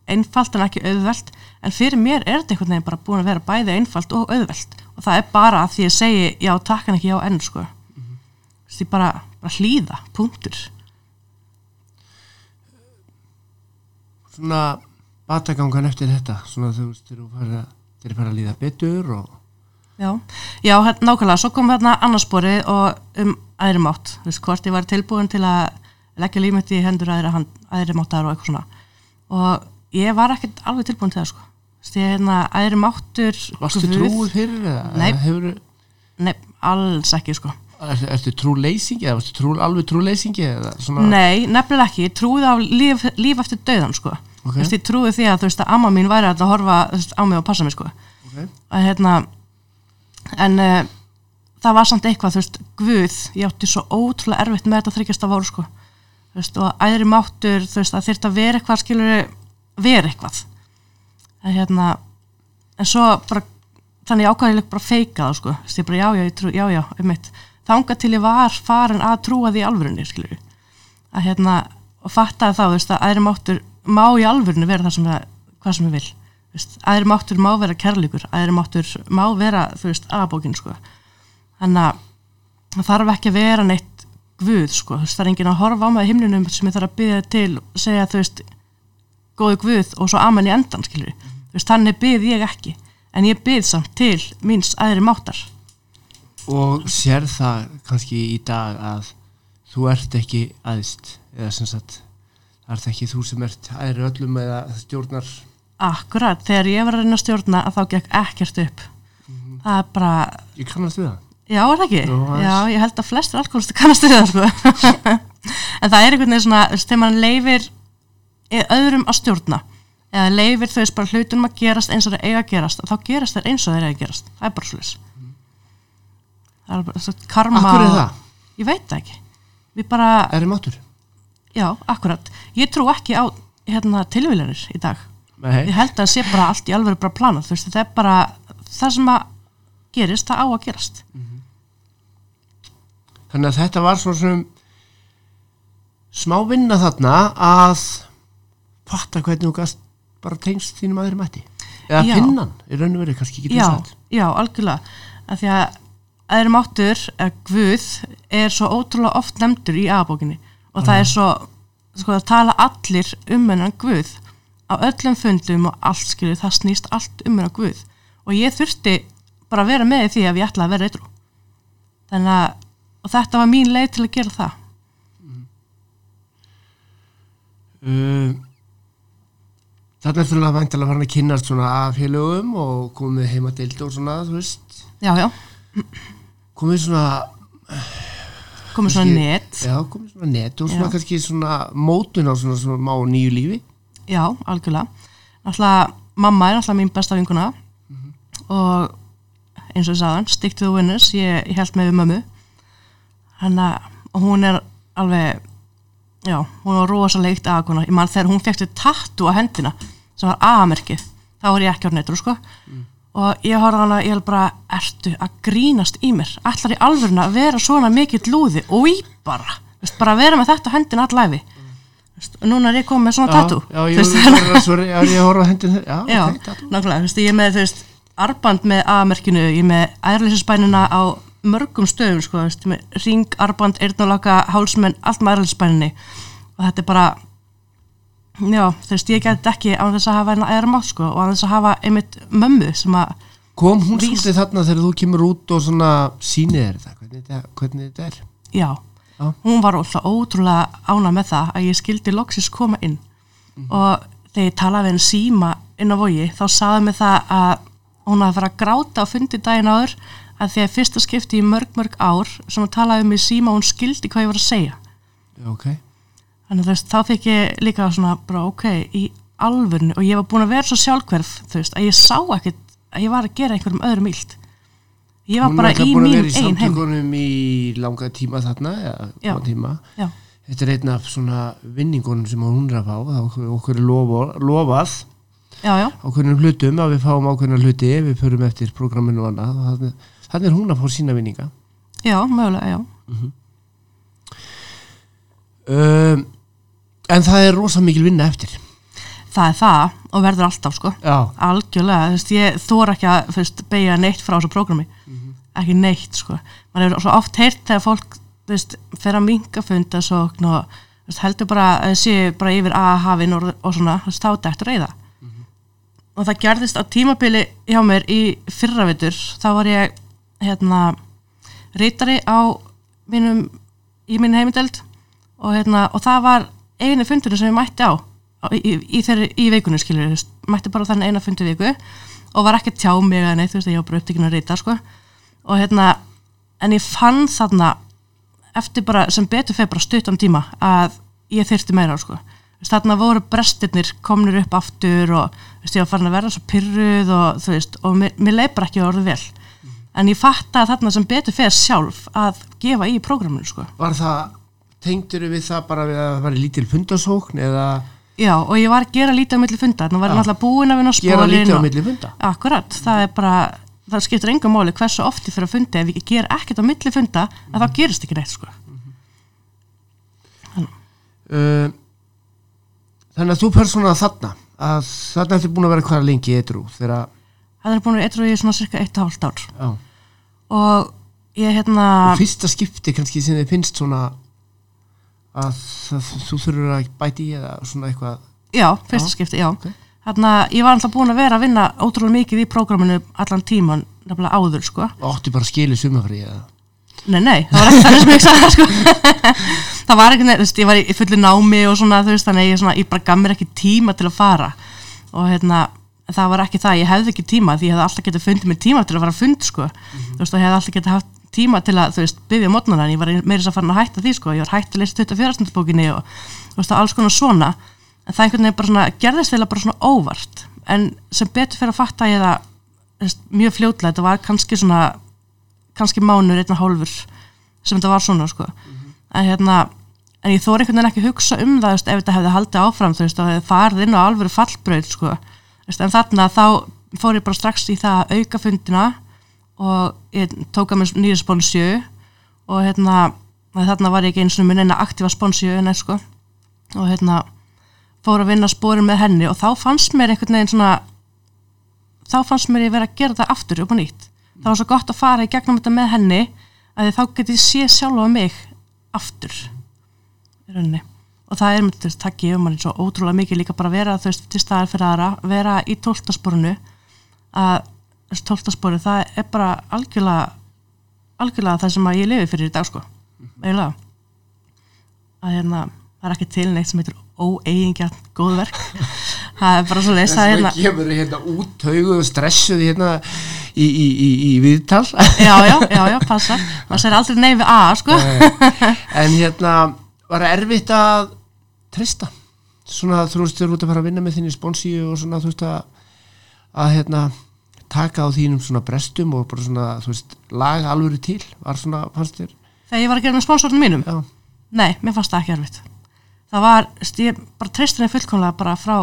einfalt en ekki auðvelt en fyrir mér er þetta einhvern veginn bara búin að vera bæði einfalt og auðvelt. Og það er bara að því ég segi já, takk en ekki já enn sko. Þú veist, ég bara, bara hlýða, punktur. Svona batagangan eftir þetta svona þú veist, þegar þú fara að líða betur og Já, já hérna, nákvæmlega, svo kom hérna annarsporið og um aðri mátt, þú veist, hvort ég var tilbúin til að leggja lífmitt í hendur aðri, hand, aðri máttar og eitthvað svona og ég var ekkert alveg tilbúin til það sko, ég hérna aðri máttur varstu trúið fyrir eða Nei. hefur Nei, alls ekki sko. Er, ertu trúleysingi eða ertu trú, alveg trúleysingi eða svona Nei, nefnilega ekki, ég trúði á líf, líf eftir döðan sko. Ok. Þú veist, ég trúði því að þú veist að amma mín væri að horfa veist, á mig og passa mig sko. Ok. að hérna en uh, það var samt eitthvað þú veist, Guð, ég átti svo ótrúlega erfitt með þetta þryggjast af voru sko þú veist, og æðri máttur, þú veist, að þyrft að vera eitthvað skilur vera eitthvað. Að hérna en svo bara, þannig ákvæðileg bara feika það sko, þú veist, ég bara já, já, ég trú, já, já, um mitt, þanga til ég var farin að trúa því alvörunni, skilur að hérna, og fattaði þá, þú veist, að æðri máttur má í alvörunni vera það sem það, hvað sem ég vil. Þú veist, æðri máttur má vera kærleikur æðri máttur má vera, þú veist, aðbókin sko, þannig að þarf ekki að vera neitt guð, sko, þú veist, það er enginn að horfa á í himnunum sem ég þarf að byggja til segja, þú veist, góði guð og svo amen í endan, skilur þú veist, þannig byggð ég ekki, en ég byggð samt til míns æðri máttar. Og sér það kannski í dag að þú ert ekki aðist eða sem sagt það ert ekki þú sem ert aðri öllum eða stjórnar. Akkurat, þegar ég var að reyna að stjórna að þá gekk ekkert upp. Það er bara, ég kannast við það já er það ekki? Jú, já, ég held að flestir alkoholisti kannast við það sko. en það er einhvern veginn svona þú veist, þegar mann leifir í öðrum að stjórna eða leifir þau bara hlutunum að gerast eins og þeir eiga að gerast þá gerast þeir eins og þeir eiga að gerast. Það er bara slis það er bara svo karma Akkur er það? ég veit það ekki. Við bara, Er það mátur? já, akkurat. Ég trú ekki á hérna, tilvílanir í dag. Nei. ég held að það sé bara allt í alveg bara planað, þú veist, þetta er bara það sem að gerist, það á að gerast Þannig að þetta var svo sem smá vinna þarna að fatta hvernig þú gast bara tengst þínum aðri mætti eða Já. finnan, í raun og verið kannski ekki já, já, algjörlega. Af því að aðri máttur eða Guð er svo ótrúlega oft nefndur í aðbókinni og það er svo sko að tala allir um hennan Guð á öllum fundum og allt skilur það snýst allt um hennan Guð. Og ég þurfti bara að vera með því að ég ætlaði að vera eitthvað þannig að og þetta var mín leið til að gera það. Uh, Þarna er þú væntalega farin að kynnast svona af félögum og komið heima deildi og svona, þú veist. Já, já, komið svona, komið svona net. Já, komið svona net og svona Já. kannski svona mótun á svona, svona má nýju lífi. Já, algjörlega. Náttúrulega, mamma er náttúrulega mín besta vinkuna og eins og ég sagðan, stick to the winners, ég, ég held með við mömmu. Hanna, og hún er alveg, já, hún var rosalegt aðkona. Ég man þegar hún sér tattu á hendina sem var A-merkið, þá var ég ekki á netru, sko. Og ég horfði hana, ég held bara, ertu að grínast í mér? Ætlar í alvöruna að vera svona mikill lúði og í bara, veist, bara vera með þetta á hendina allæfi. Veist, og núna er ég komið með svona tattu Já, já, Þú ég veist, að svara, já, ég horfa á hendin þér Já, já, ok, tattu nákvæmlega, veist, ég er með þú veist, arband með A-merkinu, ég er með æðrlýsinsbænina á mörgum stöðum sko, ring, arband, eyrnulaka hálsmenn, allt með æðrlýsinsbæninni og þetta er bara já, þú veist, ég get ekki á þess að hafa eina æðra mátt sko, og á þess að hafa einmitt mömmu sem að, Kom hún Vís- svolítið þarna þegar þú kemur út og svona sýnið þér þetta, hvernig hvernig þetta er? Já, Já. hún var ótrúlega ána með það að ég skildi loksis koma inn. Og þegar ég talaði við henni síma inn á vogi þá saði mig það að hún hafði farið að gráta á fundi daginn áður að því að fyrsta skipti í mörg mörg ár sem hún talaði um í síma og hún skildi hvað ég var að segja. Já, ok. Þannig að þá fikk ég líka svona bara ok, í alvörinu og ég var búin að vera svo sjálfhverf, þú veist, að ég sá ekkert að ég var að gera einhverjum öðrum illt. Ég var Hún bara í búin að mín vera í einn heim. samtökunum í langa tíma þarna Já. góðan tíma. já, Þetta er einn af svona vinningunum sem hún að fá það okkur, er lofa, lofað. Já, já, ákveðnum hlutum að við fáum ákveðna hluti við förum eftir programminu og annað. Og þannig, þannig er hún að fá sína vinninga. Já, mögulega, já. Um, En það er rosa mikil vinna eftir. Það er það og verður alltaf sko. Já, algjörlega, þú veist, ég þóra ekki að fyrst, beigja neitt frá þessu prógrami ekki neitt, sko. Mann hefur svo oft heyrt þegar fólk þú veist, fer að minga fundasókn og þú veist, heldur bara að það sé bara yfir að-hafin og, og svona, þú veist, þá er þetta reyða og það gerðist á tímabili hjá mér í fyrravitur þá var ég hérna rítari á mínum í minn heimindeld og, hérna, og það var einu fundurinn sem ég mætti á á- í, í, þeirri, í vikunum skilur mætti bara á þannig eina fundi í viku og var ekki að tjá mig eða neitt, þú veist, ég var bara upptekinn að rita sko. og hérna en ég fann þarna eftir bara sem betur fyrir bara stuttan tíma að ég þyrfti meira sko. Þú veist, þarna voru brestirnir komnir upp aftur og veist, ég var farin að vera svo pyrruð og þú veist, og mér, mér leið bara ekki orðið vel en ég fatt að þarna sem betur fyrir sjálf að gefa í prógraminu sko. Var það, tengdur við það bara við að það var lítil fundasókn eða Já, og ég var að gera lítið á milli funda, þannig var ég Já. náttúrulega búin að vinna á gera lítið á milli funda? Akkurat, það er bara, það skiptir engum máli hversu oft ég fyrir að fundi, ef ég ger ekkert á milli funda, að þá gerist ekki neitt sko. Uh, þannig að þú persónulega þarna að þarna ertu búin að vera hvað lengi eitthrú þegar Það er búin að vera eitthvað í svona cirka eitt og hálft ár já, og ég hérna, og fyrsta skipti kannski sem þið finnst svona að það, þú þurfur að bæti í eða svona eitthvað já, fyrsta Já, skipti, já. ok. Þarna, ég var alltaf búin að vera að vinna ótrúlega mikið í prógraminu allan tíman, nefnilega áður sko. og áttu bara að skilja sumafri eða Nei, nei, það var ekki þannig sem ég sagði sko. það var ekki, þú veist, ég var í fullu námi og svona, þú veist, þannig að ég, svona, ég bara gaf mér ekki tíma til að fara og hérna, það var ekki það, ég hefði ekki tíma því ég hefði alltaf getið fundið mér tíma til að fara að fund, sko, þú veist, og ég hefði alltaf getið haft tíma til að, þú veist, byggja mótnana en ég var meira að fara að hætta því, sko, ég var hætt að lesa 24. stundsbókinni og, þú veist, alls konar svona. En það einhvern veginn bara svona, gerðist þeirra bara svona óvart, en sem betur fyrir að fatta ég það, þú veist, mjög fljótlega, þetta var kannski svona kannski mánur, einna hálfur sem þetta var svona sko. en hérna en ég þóri einhvern veginn ekki hugsa um það veist, ef þetta hefði haldið áfram þú veist, hefði farið inn á alvöru fallbraut sko. En þarna þá fór ég bara strax í það að auka fundina og ég tók að mér nýja sponsju og hérna þarna var ég ekki eins og minn eina aktífa sponsju en sko. Og hérna fór að vinna spórin með henni og þá fannst mér einhvern veginn svona þá fannst mér ég vera að gera það aftur upp á nýtt. Það var svo gott að fara í gegnum þetta með henni að þá get ég sé sjálfa mig aftur í rauninni og það er, þú veist, það gefur manni svo ótrúlega mikið líka bara að vera, þú veist, til staðar fyrir aðra vera í tóltasporinu að þessu tóltaspori, það er bara algjörlega algjörlega það sem að ég lifi fyrir í dag, sko. Eiginlega. Að hérna, það er ekki til neitt sem heitir óeigingja góðverk það er bara svo leys það er hérna kemur hérna út taugu og stressuð hérna í, í, í, í viðtal. Já, já, já, já, passa það sér aldrei nei við A, sko. En hérna var erfitt að treysta svona þú veist þú eru út að fara að vinna með þinni sponsi og svona þú veist að að hérna taka á þínum svona brestum og bara svona þú veist laga alvöru til var svona fannst þér þegar ég var að gera með sponsornum mínum já, Nei, mér fannst það ekki erfitt. Það var, ég bara treysti henni fullkomlega bara frá,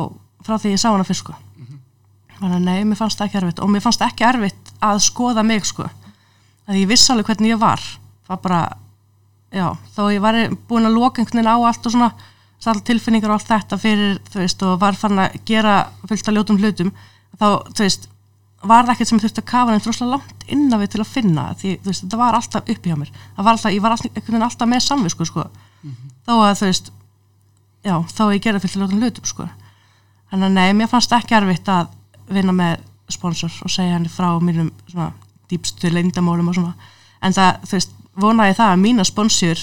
frá því ég sá hana fyrst sko. Þannig að nei, mér fannst það ekki erfitt og mér fannst ekki erfitt að skoða mig sko. Það ég vissi alveg hvernig ég var. Það var bara, já, þó ég var búin að loka einhvern veginn á allt og svona, all tilfinningar og allt þetta fyrir, þú veist, og var farin að gera fullt af ljótum hlutum, þá, þú veist, var það ekkert sem þurfti að kafa neitt rosalega langt inn á við til að finna því þú veist, þetta var alltaf uppi hjá mér það var alltaf, ég var alltaf, einhvern veginn alltaf með samvisku sko. þó að þú veist já, þó að ég gerði fullt af ljótum hlutum sko. þannig að nei, mér fannst ekki erfitt að vinna með sponsor og segja henni frá mínum svona dýpstu leyndamálum og svona en það, þú veist, vonaði það að mína sponsor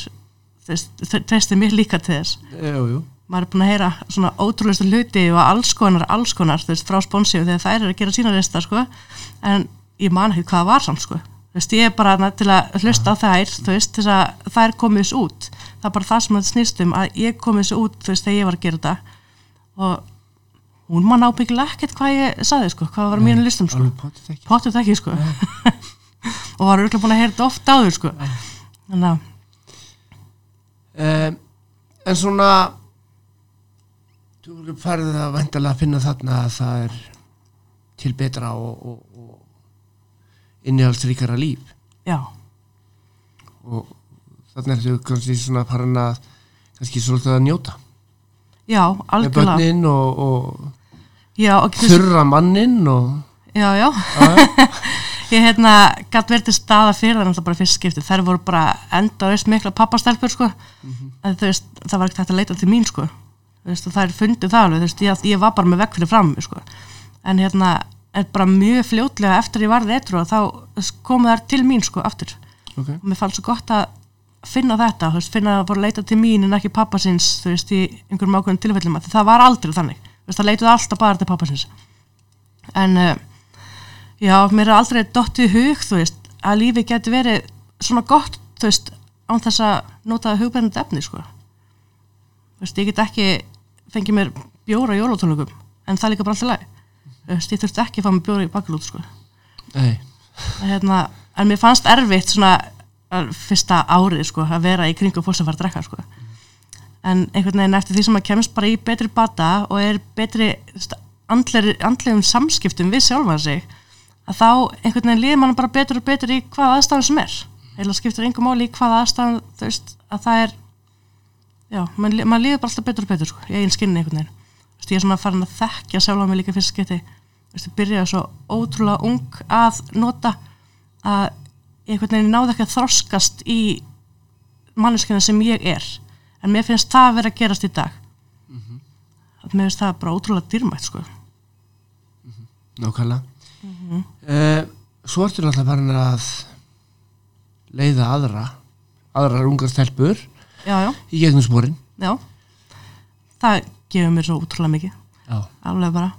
treysti mér líka til þess. Jú, jú. maður er búin að heyra svona ótrúlega hluti og alls konar, alls konar þú veist, frá sponsíu þegar þær eru að gera sína resta sko. en ég man ekki hvað var samt sko. þú veist, ég er bara til að hlusta á þær, þú veist, þess að þær komið þessu út, það er bara það sem það snýst um að ég komið þessu út, þú veist, þegar ég var að gera þetta. Og hún man ábyggilega ekkert hvað ég saði, sko, hvað var mínum listum, sko. alveg potið ekki. Potið ekki, sko og var auðvitað búin að heyra þetta oft áður, sko. Þannig að, um, en svona þú eru farið að vendalega að finna þarna að það er til betra og, og, og innihaldsríkara líf. Já, og þarna ertu kannski svona farin að kannski svolítið að njóta. Já, með algjörlega. börnin og, og já, þurra mannin og Já, já. ég hérna gætt verið til staða fyrir það náttúrulega bara fyrst skipti. Þær voru bara enda veist mikla pappastelpur sko. en þú veist, það var ekkert hægt að leita til mín sko. Veist, er fundið það alveg, veist, ég, ég var bara með vekk fyrir fram sko. en hérna er bara mjög fljótlega eftir ég varði etru og þá komu þær til mín sko aftur okay. og mér fannst svo gott að finna þetta, finna að voru leita til mín en ekki pappasins, þú veist, í einhverjum ákveðin tilfellum, það var aldrei þannig það leituði alltaf bara til pappasins en uh, já, mér er aldrei dottið í hug, þú veist, að lífi geti verið svona gott, þú veist án þess að nota hugbrennandi efni sko. Þú veist, ég get ekki fengið mér bjóra í jólatónleikum en það er líka bara alltaf læg þú veist, ég þurfti ekki að fá mér bjóra í bakalút sko. Nei, að, hérna, en mér fannst erfitt svona að fyrsta árið sko að vera í kringum fólk sem var að drekka sko. En einhvern veginn eftir því sem maður kemst bara í betri bata og er betri andlegum samskiptum við sjálfan sig að þá einhvern veginn líður mann bara betur og betur í hvað aðstæðan sem er. Eða skiptir einhver máli í hvað aðstæðan þú veist að það er já, mann, mann líður bara alltaf betur og betur sko, í eigin skinni einhvern veginn. Þú veist, ég er svona farin að þekkja sjálfa mig líka fyrst skipti. Þú veist, ég byrjaði svo ótrúlega ung að nota að einhvern veginn náði ekki að þroskast í manneskina sem ég er. En mér finnst það að vera að gerast í dag. Að mér finnst það bara ótrúlega dýrmætt sko. nákvæmlega Mhm. uh, Svo ertu náttúrulega farin að leiða aðra aðrar ungar stelpur já, já, í gegnum spórin já það gefur mér svo ótrúlega mikið Já. alveg bara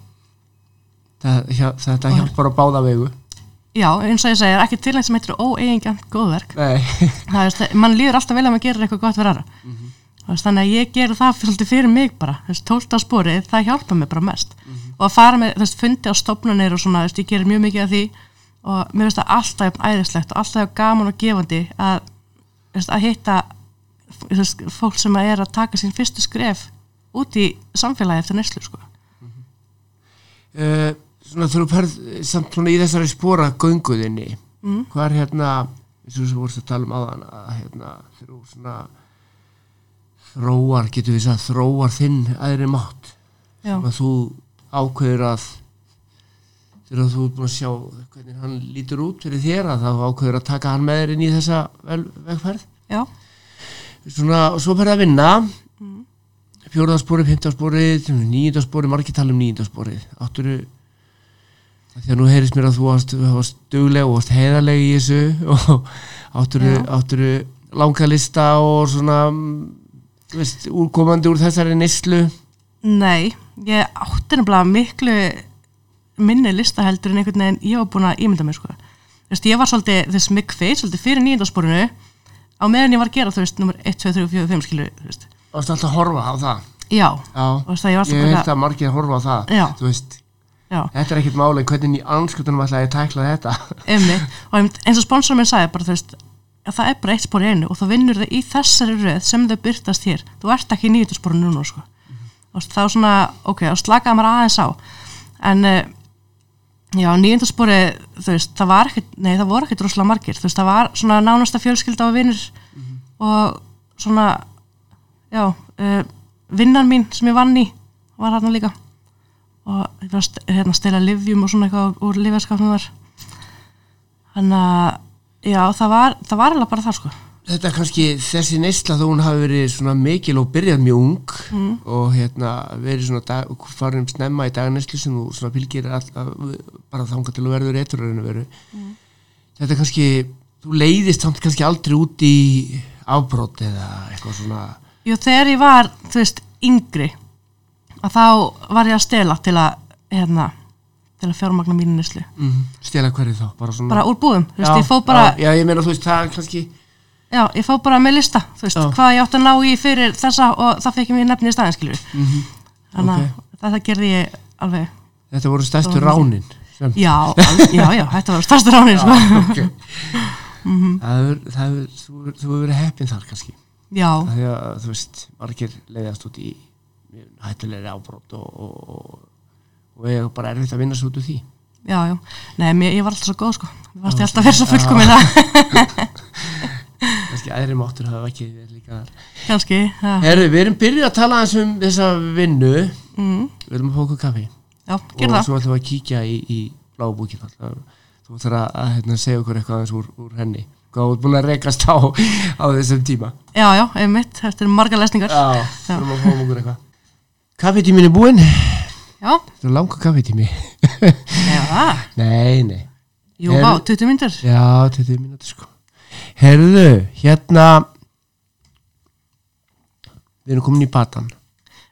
Það, hjá, þetta hjálpar á báða vegu já, eins og ég segir, ekki til einn sem heitir óeigingjant góðverk það er, mann líður alltaf vel að maður gerir eitthvað gott fyrir aðra Mhm. mm -hmm. Þannig að ég ger það fyrir, fyrir mig bara. Þess, tólta sporið, það hjálpa mér bara mest. Og að fara með þess, fundi á stopnunir og svona, þess, ég gerir mjög mikið af því. Og mér finnst það alltaf æðislegt og alltaf gaman og gefandi að, þess, að hitta þess, fólk sem er að taka sín fyrstu skref út í samfélagi eftir neslu sko. uh, svona þú perð samt svona í þessari spóra gönguðinni Mm. hvað er hérna eins og þú vorst að tala um áðan að hérna þú svona þróar, getur við sagt, þróar þinn aðri mátt. Að þú ákveður að þegar þú er búin að sjá hvernig hann lítur út fyrir þér að þá ákveður að taka hann með þér inn í þessa vegferð. Já, svona, og svo ferði að vinna. Mm. fjórðarsporið, fimmtarsporið nýjundarsporið, margir tala um nýjundarsporið átturu því að nú heyrist mér að þú varst, dugleg og varst heiðarleg í þessu. Og átturu, átturu langa lista og svona mm, veist, úrkomandi úr þessari neyslu. Nei ég átti nefnilega miklu minni listaheldur en einhvern veginn ég var búin að ímynda mér sko. Þú veist, ég var svolítið þess mig feit, svolítið fyrir nýjöndasporinu á meðan ég var að gera þú veist, nummer 1, 2, 3, 4, 5 skilur þú veist. varst alltaf að horfa á það? Já, Já, og veist, ég ég bara að margir horfa á það Já. þú veist, já, þetta er ekkert máli hvernig í anskutunum ætlaði ég að tækla þetta? Einmitt. Og eins og sponsor minn sagði bara þú veist að það er bara eitt spór í einu og þá vinnur þau í þessari röð sem þau byrtast hér. Þú ert ekki í nýjöndasporinu núna sko. og þá svona, ok, þá slakaði maður aðeins á. En uh, já, nýjöndaspori þú veist, það var ekkert, nei það voru ekkert rosalega margir, þú veist, það var svona nánasta fjölskylda og vinnir og svona já, uh, vinnan mín sem ég vann í var hérna líka. Og ég var að hérna, stela livjum og svona eitthvað úr livjarskapnum þar. Þannig að já, það var, það var alveg bara það sko þetta er kannski þessi neysla þó hún hafi verið svona mikil og byrjað mjög ung Mm. og hérna verið svona dag, farin snemma í dagneslu sem þú svona fylgir alltaf bara þangað til að verður eitthvað veru Mm. þetta er kannski þú leiðist samt kannski aldrei út í afbrót eða eitthvað svona Jú, þegar ég var, þú veist, yngri að þá var ég að stela til að, hérna til að fjármagna mínu nýslu mm, stela hverju þá, bara svona bara úr búðum, þú veist, ég bara já, já, ég meina þú veist, það kannski já, ég fó bara með lista, veist, Já. hvað ég átti að ná í fyrir þessa og það fekk ég mér nefni í staðin, mm þannig Ok. að þetta gerði ég alveg þetta voru stærstu ránin sem, já, já, já, þetta var stærsta ránir, sko. Ok. Það er, það er, þú hefur verið heppin þar kannski. Já, að þú veist, margir leiðast út í hættulegri ábrót og, og, og, og ég er bara erfitt að vinna svo út úr því. Já, já. Nei, mér, ég var alltaf svo góð, sko. Ég varst ég alltaf að vera svo fullkomin að kannski aðri máttur hafa ekki líka já, Herru, við erum byrjuð að tala eins um þessa vinnu. Við mm, erum að okkur kaffi. Já, og gerð það. svo ætlum við að kíkja í, í blábúkin þú þarf að, að hérna, segja okkur eitthvað aðeins úr, úr henni. Hvað ert búin að rekast á á þessum tíma. Já, já, einmitt, þetta er margar lesningar. Já, við erum að fá okkur eitthvað. Kaffitímin er búinn já, Þetta er langa kaffitími já, Nei, nei. Jú, Er- vá, 20 myndir Já, 20 mínútur sko. Herðu, hérna Við erum komin í batan.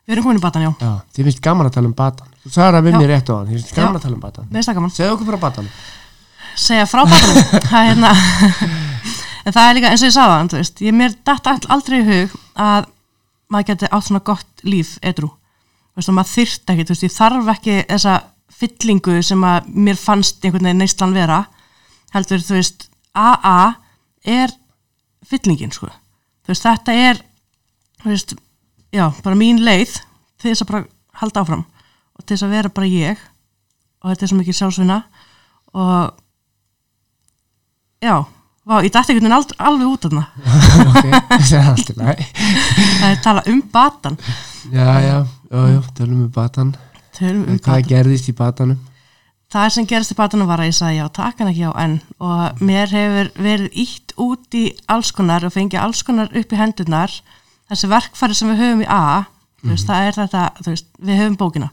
Við erum komin í batan, já. Já, þið finnst gaman að tala um batan. Þú sagði það við Já. mér rétt á hann. Þið finnst gaman Já. að tala um batan. Mér finnst það gaman. Segðu okkur frá batan. Segja frá batanum. Það er hérna en það er líka eins og ég sagði það, þú veist, ég mér all- aldrei í hug að maður geti átt svona gott líf edru, veist, maður þyrft ekki, þú veist, ég þarf ekki þessa fyllingu sem að mér fannst einhvern veginn neistlan vera, heldur, þú veist, AA er fyllingin, sko, þú veist, þetta er, þú veist, já, bara mín leið til þess að bara halda áfram og til þess að vera bara ég. Og þetta er svo mikið sjálfsvinna. Og já, vá, ég dætti einhvern veginn ald- alveg út af þarna. Ok, það er alltaf læg það er tala um batan. Já, já, já, já, tölum við batan. Tölum um hvað batan. gerðist í batanum? Það sem gerist í batanum var að ég sagði já, takk hann ekki á enn. Og mér hefur verið ítt út í alls konar og fengið alls konar upp í hendurnar. Þessi verkfæri sem við höfum í A þú veist, það er þetta, þú veist, við höfum bókina.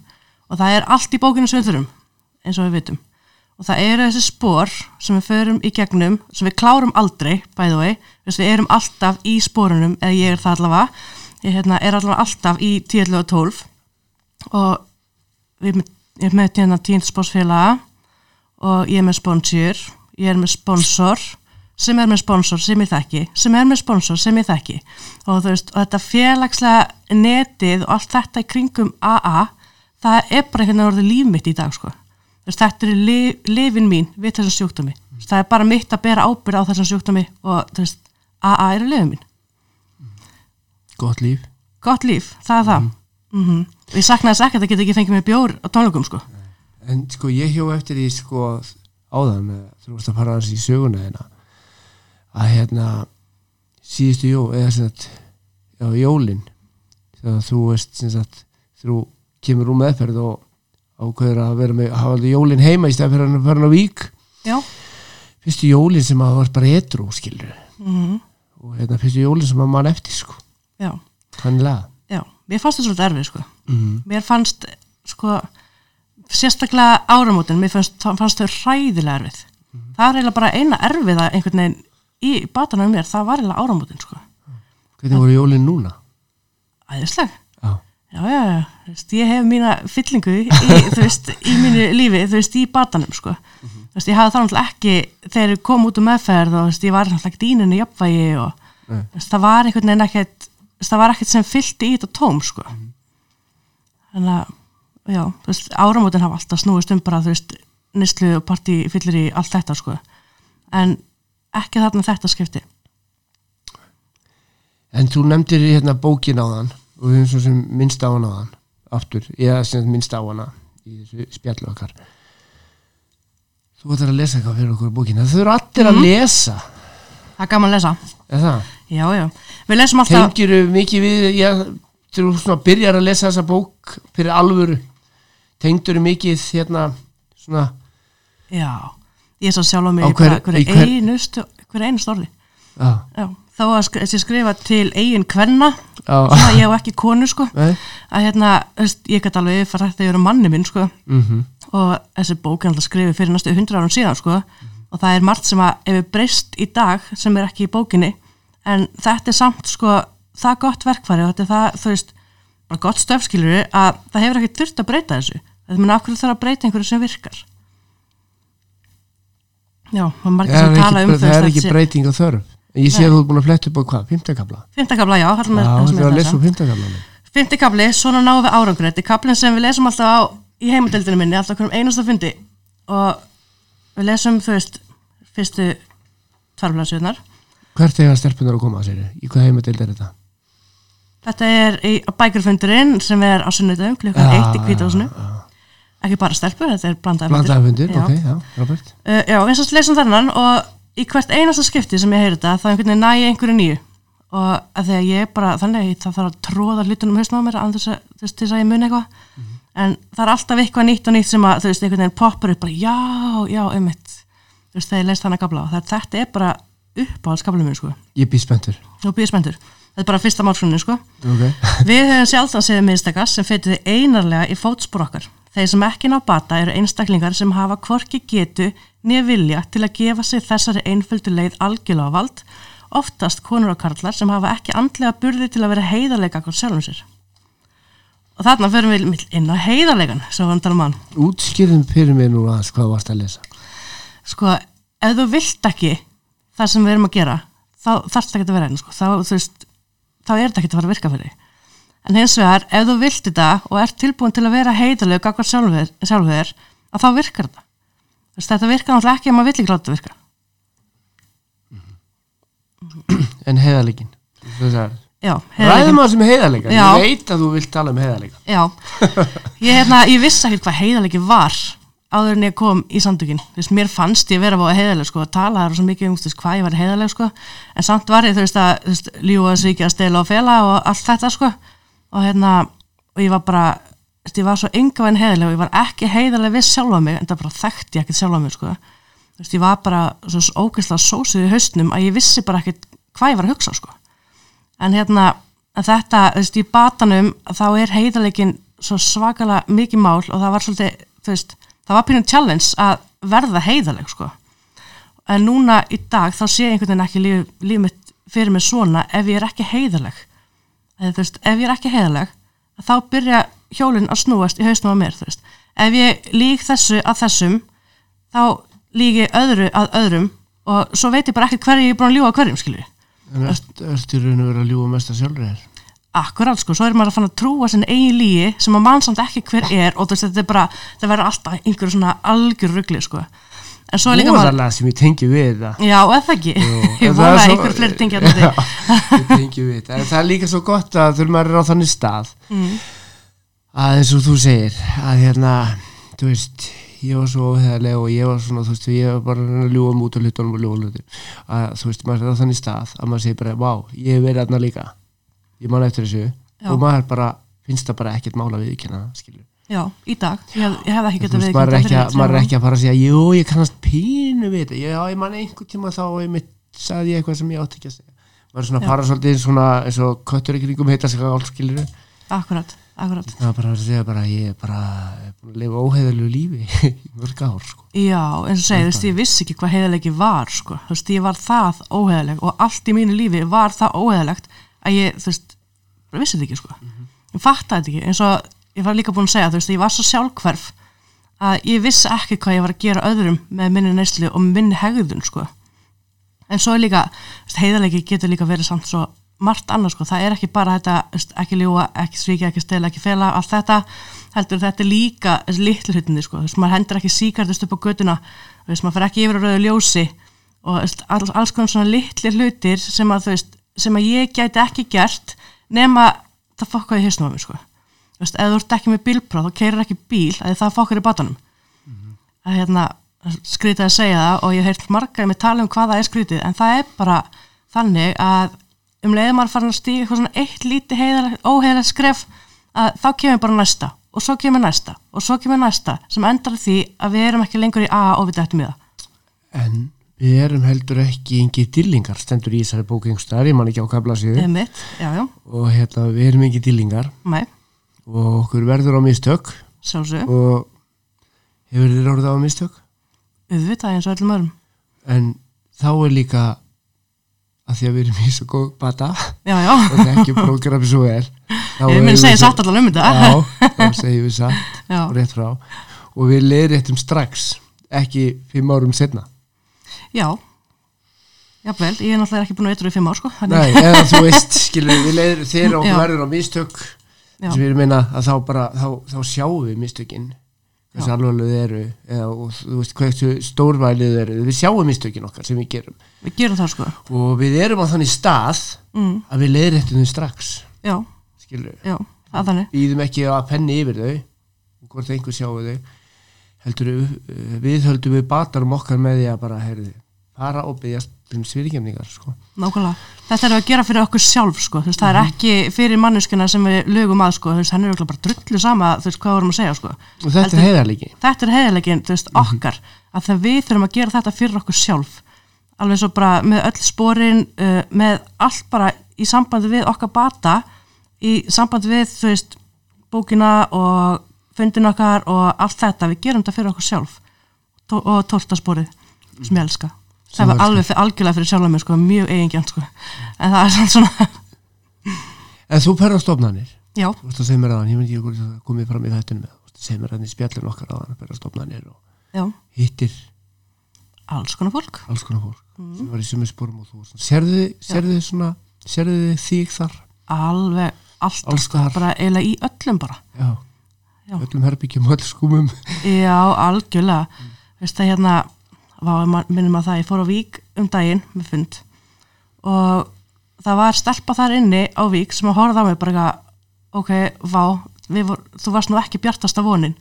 Og það er allt í bókinu sem við þurfum eins og við vitum. Og það eru þessi spór sem við förum í gegnum sem við klárum aldrei, by the way. Þú veist, við erum alltaf í spórunum eða ég er það allavega ég hérna, er alltaf í 10 og 12 og ég er með hérna tíndspórsfélaga og ég er með sponsor. Ég er með sponsor sem er með sponsor sem ég þekki sem er með sponsor sem ég þekki. Og þú veist, og þetta félagslega netið og allt þetta í kringum AA það er bara veginn orðið líf mitt í dag sko. Veist, þetta er lif, lifin mín við þessum sjúkdómi. Það er bara mitt að bera ábyrð á þessum sjúkdómi og þú veist, AA er lifin mín gott líf. Gott líf, það er það. Mm og ég saknaði þess ekki að það geti ekki fengið mér bjór á tónleikum sko. En sko ég hjó eftir því sko áðan eh, þú veist að fara hans í söguna hérna að hérna síðustu jó eða sem sagt já, jólin þegar þú veist sem sagt þú kemur úr meðferð og ákveður að vera með hafa alveg jólin heima í stæð fyrir hann að fara hann á vík. Já, fyrstu jólin sem að var bara etru skilur mm og hérna fyrstu jólin sem að mann eftir sko já, kannlega já mér fannst það svolítið erfið sko mm. mér fannst sko sérstaklega áramótin, mér fannst, fannst þau hræðilega erfið það er eiginlega bara eina erfiða einhvern veginn í batanum mér, það var eiginlega áramótin sko hvernig voru jólin núna? æðisleg Já. já, já, já, veist, ég hef mína fyllingu í, þú veist, í mínu lífi, þú veist, í batanum, sko. Þú veist, ég hafði það náttúrulega ekki, þegar ég kom út um meðferð og, veist, ég var náttúrulega ekki dýninu og, Nei. þú veist, það var einhvern veginn ekkert, það var ekkert sem fyllti í þetta tóm, sko. Þannig að, já, þú veist, áramótin hafa alltaf snúist um bara, þú veist, nýslu og partí fyllir í allt þetta, sko. En ekki þarna þetta skipti. En þú nefndir hérna bókin á þann og við höfum svo sem minnst á hana á þann aftur, eða sem minnst á hana í þessu spjallu okkar Þú ætlar að lesa eitthvað fyrir okkur í bókina þau eru allir að lesa Það er gaman að lesa. er það? Já, já. Við lesum alltaf... Tengir mikið við þegar þú svona byrjar að lesa þessa bók fyrir alvöru? Tengdur mikið hérna svona Já, ég sá sjálf á mig hver- í hverju hver- einustu, hverju einustu orði. já, Já, þá að sk skrifa til eigin kvenna, já, svona ég hef ekki konu sko, Nei. að hérna, ég gæti alveg fara þetta yfir manni minn sko. Mhm, og þessi bók er alltaf skrifið fyrir næstu hundra árum síðan sko. Og það er margt sem að hefur breyst í dag sem er ekki í bókinni en þetta er samt sko það gott verkfæri og þetta er það, þú veist, bara gott stöfskilur að það hefur ekki þurft að breyta þessu. Þetta af hverju þarf að breyta einhverju sem virkar. Já, maður margir sem tala um það er ekki breyting á þörf. Ég sé að þú er búin að fletta upp á hvað, fymtakabla Fymta kabla, já, ég er að lesa úr fymtakablanum Fymti kabli, svona náum við árangur Þetta er kablin sem við lesum alltaf á í heimadeildinu minni alltaf hverjum einasta fundi. Og við lesum, þú veist fyrstu tvarflansjöðnar Hvert er það stelpunar að koma að sér? Í hvað heimadild er þetta? Þetta er í bækurfundurinn sem er á sunnudum klukkan Já, eitt í kvításinu já, ekki bara stelpur, þetta er fundir, Já. ok, já, Robert. Uh, Já, við svo lesum þennan og í hvert einasta skipti sem ég heyri þetta þá einhvern veginn næ ég einhverju nýju. Og að því að ég bara, þannig það þarf að tróða hlutunum hausnum á mér að, veist, til að ég muni eitthvað. En það er alltaf eitthvað nýtt og nýtt sem að þú veist, einhvern veginn poppar upp bara, já, já, einmitt. Þú veist, þegar ég leist þannig að gabla og þetta er bara uppáhaldskabla minn, sko Ég býð spenntur og býð spenntur, þetta er bara fyrsta málfrunni, sko okay. Við höfum sjaldan séð minnstaka sem fetuði einarlega í fótspor okkar. Þeir sem ekki ná bata eru einstaklingar sem hafa hvorki getu nýja vilja til að gefa sig þessari einföldu leið algjörlega vald, oftast konur og karlar sem hafa ekki andlega burði til að vera heiðarleika okkur sjálfum sér. Og þarna förum við inn á heiðarleikan, varum að tala um hann. Útskýrðum fyrir mér nú aðeins hvað þú varst að lesa Sko, ef þú vilt ekki það sem við erum að gera, þá þarf þetta ekki að vera einu sko. þá, veist, þá er þetta ekki að fara að virka fyrir en hins vegar, ef þú vilt þetta og ert tilbúin til að vera heiðalegu gagvar sjálfur, að þá virkar þetta. Veist, þetta virkar náttúrulega ekki ef maður vill ekki láta þetta virka. En heiðarleikin Þessar- já, ræðum á þessum heiðarleika Já. ég veit að þú vilt tala um heiðarleika. Já, ég, hérna, ég vissi ekki hvað heiðalegi var áður en ég kom í samtökin Þess, mér fannst ég vera búið heiðaleg sko, að tala þar svo mikið um veist, hvað ég var heiðaleg sko. en samt var ég þú veist að veist, ljúga, svíkja, stela og fela og allt þetta sko. og hérna og ég var bara, veist, ég var svo engavæn heiðaleg og ég var ekki heiðaleg við sjálfa mig en það bara þekkti ég ekkert sjálfa mig sko. Veist, ég var bara svo ógeðslega sósið í haustnum að ég vissi bara ekkert hvað ég var að hugsa sko en hérna en þetta, veist, í batanum þá er heiðarleikin svo svakalega mikið mál og það var svolítið, veist það var pínum challenge að verða heiðarleg sko, en núna í dag þá sé ég einhvern veginn ekki líf, líf mitt fyrir mig svona ef ég er ekki heiðarleg. Eða þú veist, ef ég er ekki heiðarleg þá byrja hjólinn að snúast í hausnum á mér, þú veist, ef ég lík þessu að þessum þá lík ég öðru að öðrum og svo veit ég bara ekki hverju ég er búin að ljúga hverjum en ertu ert í raun og vera að ljúga mest að sjálfur þér Akkurát sko, svo er maður að fann að trúa sinni eigin lígi sem að mann samt ekki hver er og veist þetta er bara, það verður alltaf einhverju svona algjör rugli sko. En svo er líka maður, Móðarlega sem ég tengi við það já eða ekki? Ég En það vona er að svo- einhver fleiri tengja þetta Já, ég tengi við það. En það er líka svo gott að þurfum maður er á þannig stað mm. að eins og þú segir að hérna, þú veist ég var svo óheðarlega og ég var svona þú veist, ég var bara að reyna að ljúga um út og hlutunum og ljúga hlutum að þú veist, maður er á þannig stað að maður segir bara, vá, ég hef verið aðna líka ég man eftir þessu. Já. og maður bara, finnst það bara ekkert mála við ekki skilur já, í dag, ég, hef- ég hef ekki getað veist, maður er, ekki, að- maður er ekki að fara að segja jú, ég kannast pínu við þetta. Já, ég man einhvern tíma þá einmitt sagði ég eitthvað sem ég átti ekki að segja. Maður er svona að fara svolítið svona eins og köttur í kringum heita sig all skilur ára. akkurat, akkurat. Það er bara að segja bara ég er bara að lifa óheðalegu lífi í mörg ár sko. já, eins og segið, þú veist, ég vissi ekki hvað heiðalegi var sko, þú veist, ég var það óheðaleg og allt í mínu lífi var það óheðalegt að ég, þú veist, bara vissi þetta ekki sko, ég fattaði þetta ekki eins og ég var líka búin að segja, þú veist, ég var svo sjálfhverf að ég vissi ekki hvað ég var að gera öðrum með minni neyslu og minni hegðun sko. En svo er líka, heiðalegi getur líka verið samt svo margt annars sko, það er ekki bara þetta, ekki ljúa, ekki svíkja, ekki stela, ekki fela, allt þetta heldur þetta er líka litlu hlutinni sko, þú veist, maður hendur ekki síkartist upp á götuna, þú veist, maður fer ekki yfir ljósi og alls, alls konar svona litli hlutir sem að veist, sem að ég gæti ekki gert nema það fokkaði hausnum á mér sko, þú veist, ef þú ert ekki með bílpróf þá keirir ekki bíl, að það fokkar í batanum að hérna skrítið að segja það og ég hef heyrt marga með tala um hvað það er skrítið en það er bara þannig að um leiðum maður farin að stíga eitthvað svona eitt líti óheðalegt skref að þá kemur bara næsta og svo kemur næsta og svo kemur næsta sem endar því að við erum ekki lengur í A og við dættum í það en við erum heldur ekki engið dillingar stendur í þessari bókingstar ég man ekki á kabla síðu Einmitt, já, já, og hérna við erum engið dillingar mæ, og okkur verður á mistök. Sjálfsög og hefur þið ráðið á mistök? Auðvitað eins og öllum öðrum. En þá er líka að því að við erum í svo góð bata Já, já, og þekkjum prógrami svo er ég minn segja svo- satt allan um þetta. Já, þá segjum við satt Já, og rétt frá. Og við leiðréttum strax ekki fimm árum setna já. Jafnvel, ég er náttúrulega ekki búin að eitthvað í fimm ár sko. Nei, eða þú veist, skilur við þegar Já. okkur verður á mistök sem við meina að þá bara þá, þá sjáum við mistökin hversu Já. alvarlega eru eða, og þú veist hversu stórvælið eru. Við sjáum mistökin okkar sem við gerum. Við gerum það sko. Og við erum á þannig stað mm, að við leiðréttum þau strax. Já, skilur já, það þannig. Býðum ekki að penni yfir þau og hvort einhver sjáu þau heldur við, við höldum við batarum okkar með því að bara heyrðu, fara og byggjast um svirikemningar sko. Nákvæmlega. Þetta er að gera fyrir okkur sjálf sko, veist, það er Mhm. ekki fyrir manneskina sem við lögum að sko, veist, hann er bara drullu sama, þú veist, hvað vorum að segja sko. og þetta er heiðarleiki. Þetta er heiðilegin, þú veist, okkar. Að það við þurfum að gera þetta fyrir okkur sjálf. Alveg svo bara með öll sporin uh, með allt bara í sambandi við okkar bata í sambandi við, þú veist bókina og fundin okkar og allt þetta, við gerum þetta fyrir okkur sjálf. Tó og tóltasporið sem ég elska það var alveg fyrir, algjörlega fyrir sjálf mér sko, mjög eigingjönd sko. En það er samt svona, en þú perra stofnanir? Já, þú að segja mér aðan, ég veit ekki það komið fram í þættinu með, þú að segja mér aðan í spjallin okkar að perra stofnanir og já. hittir alls konar fólk. alls konar fólk Mhm. sem var í sömu sporum og þú svona. sérðu, sérðu svona sérðu þig þar? Alveg allt, alls staðar? bara eiginlega í öllum bara. Já. Já. öllum herbyggjum öll skúmum. Já, algjörlega. Veist það hérna, minnum að það ég fór á Vík um daginn með fund. Og það var stelpa þar inni á Vík sem að horfða á mig bara eitthvað, ok, vá vor, þú varst nú ekki bjartasta vonin.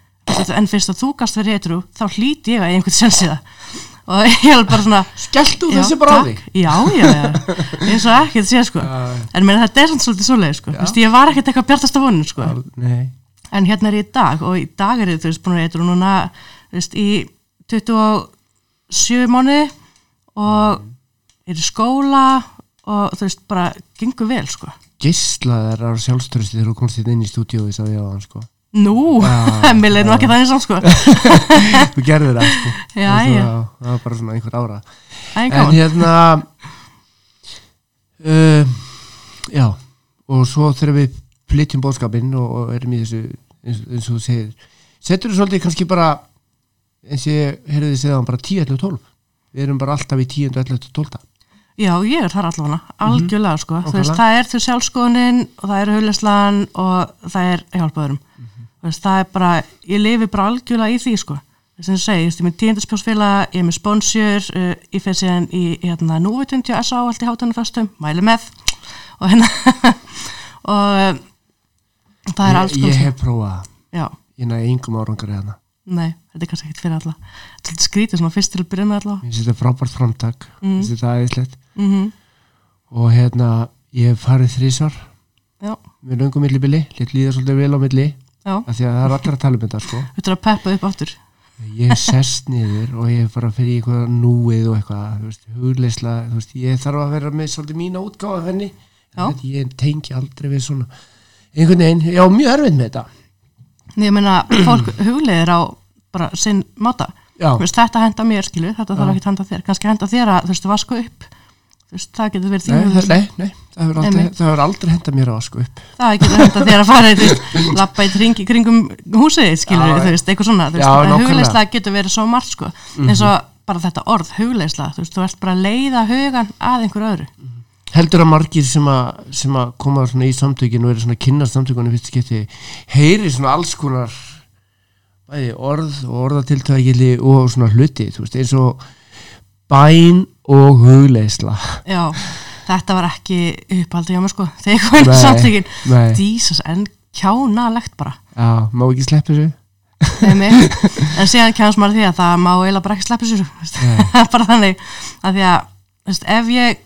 En fyrst að þú gast verið eitthvað þá hlýti ég að einhvern sensi það. Og ég held bara svona skelltu já, þessi bara á þig Já, já, já, eins og ekkert sé sko. En meina þetta er svolítið svoleið sko. Vist, ég var ekkert eitthvað bjartasta vonin sko. Nei, en hérna er ég í dag og í dag er ég þú veist búin að eitthvað núna þú veist, í 27 mánuði og er í skóla og þú veist bara gengur vel sko. Geislaðar á sjálfströsti þegar þú komst þetta inn í stúdíói sá ég á hann sko. Nú, mér leið nú ekki þannig samt sko. Þú gerðir það sko. Já, Það já. það var bara svona einhver ára. En hérna uh, já og svo þegar við flytjum bóðskapinn og, og erum í þessu eins, eins og þú segir setur þú svolítið kannski bara eins og ég heyrði þið segja bara 10, 11, 12 við erum bara alltaf í 10, 11, 12 já ég er þar allavega algjörlega sko, þú veist Nákvæmlega. það er þú sjálfskoðunin og það er hulislan og það er hjálpaðurum þú veist það er bara, ég lifi bara algjörlega í því sko. Þess að ég segi, veist, ég er með tíundarspjósfélag, ég er með sponsjör, uh, ég fyrir síðan í hérna núvitundi og SA allt í hátanarfestum, mæli með. Og hérna og uh, það er alls ég, konar ég hef prófað. Ég næði engum árangar hérna. Nei, þetta er kannski ekkert fyrir alla. Þetta er skrítið svona fyrst til að byrja með alla. Ég finnst þetta frábært framtak. Mm. Mm. finnst þetta aðeinslegt mm og hérna ég hef farið þrísar já, með löngum millibili, líða svolítið vel á milli. Af því að það er um þetta sko. Þetta er að peppa upp áttur ég hef sest niður og ég hef bara fyrir eitthvað núið og eitthvað þú hugleisla, þú ég þarf að vera með svolítið mína útgáfa af henni. Ég tengi aldrei við svona einhvern veginn, já, mjög erfið með þetta. Ég meina, fólk huglegir á bara sinn máta. Veist, þetta henda mér skilu, þetta þarf Já. ekki að henda þér. Kannski henda þér að þú veist, vaska upp. Þú veist, það getur verið nei, þínu það, nei, nei það hefur aldrei, aldrei henda mér að sko upp. Það getur henda þér að fara þú veist, lappa í kring, kringum húsið skilur, Já, þú veist, eitthvað svona já, hugleisla getur verið svo margt sko, eins og bara þetta orð hugleisla, þú veist, þú ert bara að leiða hugan að einhver öðru. Heldur að margir sem að, sem að koma í samtökin og eru svona að kynna samtökunum heyri svona alls konar bæði orð og orðatiltækili og svona hluti, þú veist, eins og bæn og hugleisla já, þetta var ekki uppaldið hjá mér sko, þegar ég kom í Nei, samtökin nei. dísas, en kjánalegt bara já, má ekki sleppa þessu Einmitt. en síðan kemst maður að því að það má eiginlega bara ekki sleppa sér veist. bara þannig að því að veist, ef ég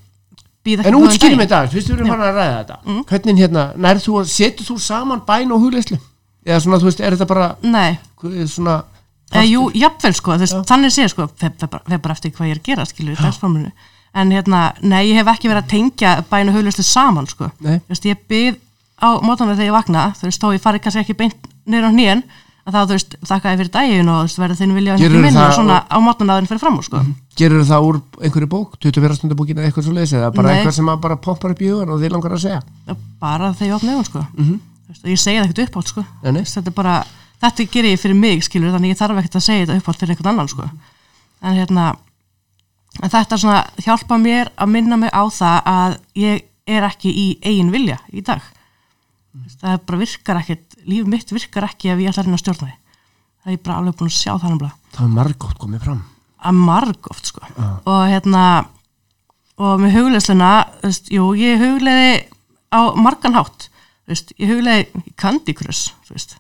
býð ekki en góðan útskýrum daginn- þetta, fyrst við erum farin að ræða þetta Mm. hvernig hérna, nær þú, setur þú saman bæn og hugleislu eða svona, þú veist, er þetta bara nei, svona eða jú, jafnvel sko Já. þannig sé sko, fer bara eftir hvað ég er að gera skilur í dagsforminu. En hérna, nei, ég hef ekki verið að tengja bæn og hugluslu saman sko. Veist, ég býð á mótanlega þegar ég vakna þú veist, þó ég fari kannski ekki beint niður á hnén að þá, þú veist, þakka ég fyrir daginn og þú veist, verði þinn vilja ekki það og svona á mótanlega fyrir fram úr sko. Gerur það úr einhverju bók, 24 stundar bókin eða eitthvað svo leiðis eða bara Nei. eitthvað sem bara poppar upp í hugan og þið langar að segja? Bara þegar ég opna augun sko. Mhm. Þú veist, og ég segi það ekkert uppátt sko. Nei, nei. Þetta er bara, þetta gerir ég fyrir mig skilur þannig ég þarf ekkert að segja þetta uppátt fyrir einhvern annan sko. En hérna en þetta svona hjálpa mér að minna mig á það að ég er ekki í eigin vilja í dag. Það bara virkar ekkert líf mitt virkar ekki ef ég ætla að reyna að stjórna því. Það er bara alveg búin að sjá það nefnilega. Það er margótt komið fram. Að margóft sko. Já. og hérna og með veist, jú, ég hugleiði á margan hátt. þú veist, ég hugleiði í Candy Crush veist,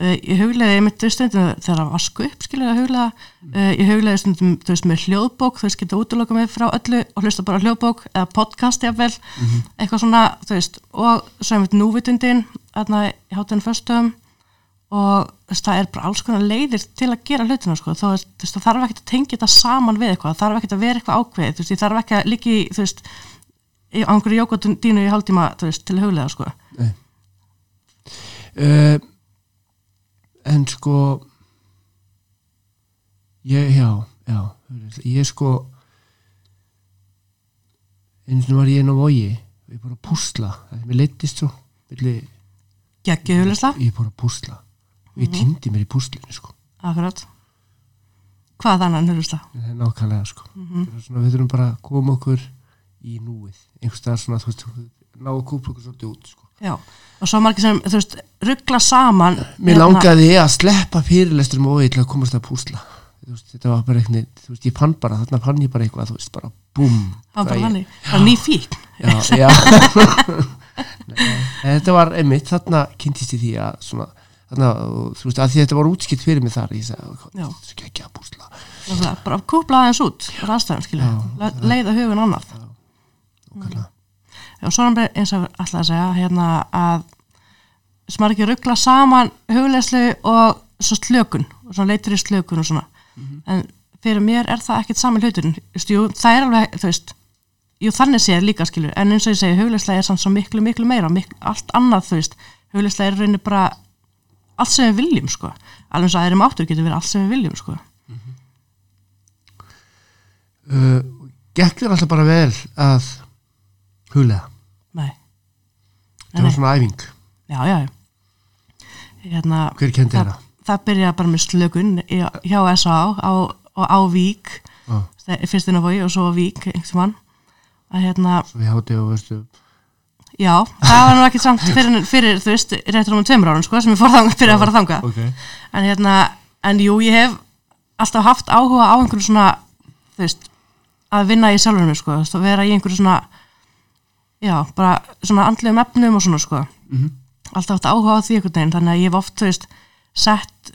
uh, ég hugleiði mitt stundum þegar að vasku upp skilja að hugleiða uh, ég hugleiði stundum veist, með hljóðbók, þú veist, geta útlöka mig frá öllu og hlusta bara hljóðbók eða podcast jafnvel, eitthvað svona veist, og svo einmitt núvitundin þarna í hátinn föstum. Og það er bara alls konar leiðir til að gera hlutina sko. þá það þarf ekki að tengja þetta saman við eitthvað, það þarf ekki að vera eitthvað veist, ég þarf ekki að líka í á einhverju jókotundínu í veist, til að huglega sko. Uh, en sko ég, já, já ég sko eins og var ég inn á vogi ég bara að púsla, mér leittist svo milli, ég bara að púsla. Og ég týndi mér í púslinu sko. Akkurat. Hvað þannig en huglislega það er nákvæmlega sko. Mhm. mm svona, við þurfum bara að koma okkur í núið. Einhvers staðar svona, ná að kúpla okkur svolítið út sko. Já, og svo margir sem, þú veist, ruggla saman mér hérna- langaði að sleppa fyrirlesturum og til að komast að púsla. Þú veist, þetta var bara eitthvað, þú veist, ég fann bara þarna fann ég bara eitthvað, þú veist, bara búm það var bara þannig, það var ný fík já, já. Þetta var einmitt, þarna kynntist ég því að svona, þarna, þú veist, að þetta var útskipt fyrir mig þar, ég sagði, Já. þetta er ekki að púsla. Náttúrulega, bara kúpla aðeins út rastæðum, skilja, leiða hugun annað. Nákvæmlega. Já, svo er hann bara eins og alltaf að segja hérna að ekki ruggla saman huglegslu og svo slökun og svona leitur í slökun og svona. En fyrir mér er það ekkert saman hluturinn. Það er alveg, þú veist jú, þannig séð líka skilur, en eins og ég segi huglegsla er samt svo miklu, miklu meira, miklu, allt annað þú veist, huglegsla er rauninni bara allt sem við viljum, sko. Alveg eins og aðeirum áttur getur verið allt sem við viljum, sko. Uh, gekk þér alltaf bara vel að huglega, Nei, þetta var svona æfing. Já, já, já. Hérna, hver kendi það, það? byrjaði bara með slökun hjá S.A. á, og á Vík. Já. fyrst inn á Vík og svo á Vík einhvern mann hérna, ég hátti og veistu já, það var nú ekki samt fyrir, fyrir þú veist, réttur um tveimur árum sko, sem ég fór þang, byrjaði að fara þanga ok, en hérna, en jú, ég hef alltaf haft áhuga á einhverju svona þú veist, að vinna í sjálfur mér sko, að vera í einhverju svona já, bara svona andlegum efnum og svona sko. Mhm. alltaf haft áhuga á því einhvern veginn þannig að ég hef oft, þú veist, sett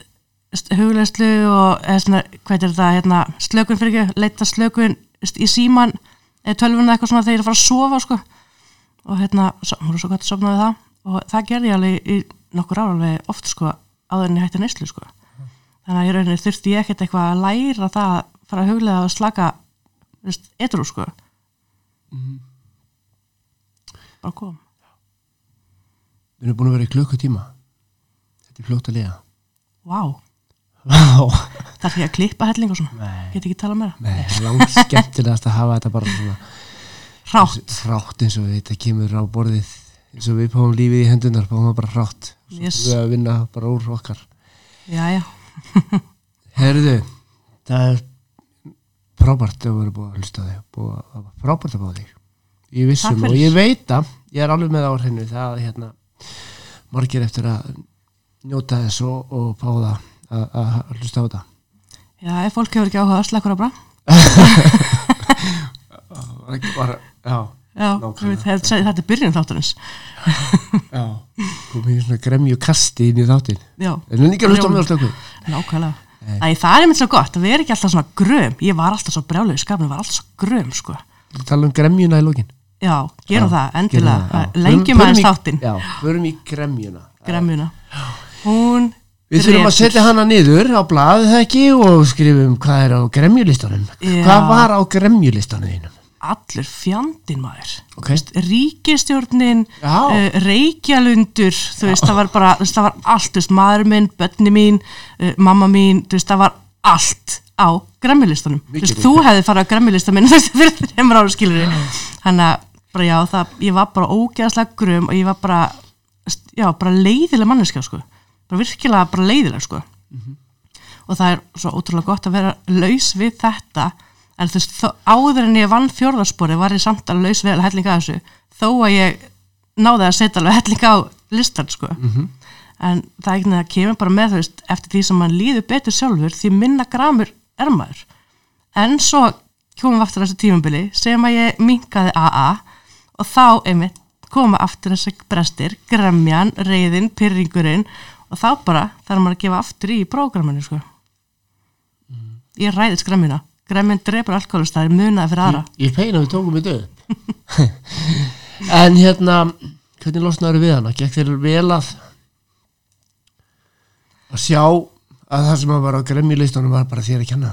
hugleyslu og eða svona, hvað er þetta, hérna, slökun fyrir ekki leita slökun í síman eða tölvuna eitthvað svona þegar ég er að fara að sofa sko. Og hérna, hún er svo gott að sofna við það. Og það gerði ég alveg í nokkur ára alveg oft sko áður en ég hætti neyslu sko. Þannig að ég rauninni þurfti ég ekkert eitthvað að læra það að fara að huglega og slaka þú veist, etru sko bara kom. Við erum búin að vera í klukkutíma. Þetta er fljótt að liða. Vá, Vá, þarf ég að klippa helling og svona? Nei, get ekki tala meira? Nei, langt skemmtilegast að hafa þetta bara svona Rátt, hrátt eins og þetta kemur á borðið. Eins og við fáum lífið í hendunar það bara hrátt. Svo Yes. við að vinna bara úr okkar. Já já. Herðu, það er frábært að vera búið að hlusta þig að frábært að búið þig ég vissum og ég veit að ég er alveg með á hreinu. Það að hérna, margir eftir að njóta þess og, og fá það að, að hlusta á þetta. Já, ef fólk hefur ekki áhuga að slekkur á ekki bara, já, Já, Nákvæmlega. þetta, þetta er byrjun þátturins já komið í svona gremju kasti inn í þáttin Já, en ekki að hlusta á mig á slöku nákvæmlega. Æ, það er mitt svo gott, að vera ekki alltaf svona gröm. Ég var alltaf svo brjálega í skapinu, var alltaf svo gröm sko. tala um gremjuna í lókin Já, gerum Já, það, endilega. Lengjum aðeins þáttinn, já, förum í gremjuna. Gremjuna. Hún Við þurfum að setja hana niður á það ekki og skrifum hvað er á gremjulistanum. Hvað var á gremjulistanum þínum? Allur fjandinn maður. Ok, Ríkistjórnin uh, Reykjalundur Þú veist, það var bara, það var allt veist, maður minn, bönni mín, uh, mamma mín Þú veist, það var allt á gremjulistanum. Þú veist, þú hefði farið á gremjulistan minn Þú veist, fyrir þreymur ára skilur Þannig að, bara já, það, ég var bara ógeðslega grum Og ég var bara, já, bara leiðileg manneskja, sko. Bara virkilega bara leiðileg, sko. Og það er svo ótrúlega gott að vera laus við þetta. En þú veist, áður en ég vann fjórðarspori var ég samt alveg laus við að hellinga þessu þó að ég náði að setja alveg hellinga á listan sko. en það er ekki að kemur bara með þú veist, eftir því sem mann líður betur sjálfur því minna gramur er maður. En svo komum við aftur að þessu tímabili sem að ég minkaði AA og þá einmitt koma aftur þessi brestir, gremjan, reyðin, pyrringurinn og þá bara þarf maður að gefa aftur í prógraminu sko. ég ræðist gremmina gremmin drepur alkoholist, það er munaði fyrir aðra ég feina við tókum við döð. en hérna, hvernig losnaður við hana? Gekk þér vel að að sjá að það sem að var á gremjulistanum var bara þér að kenna,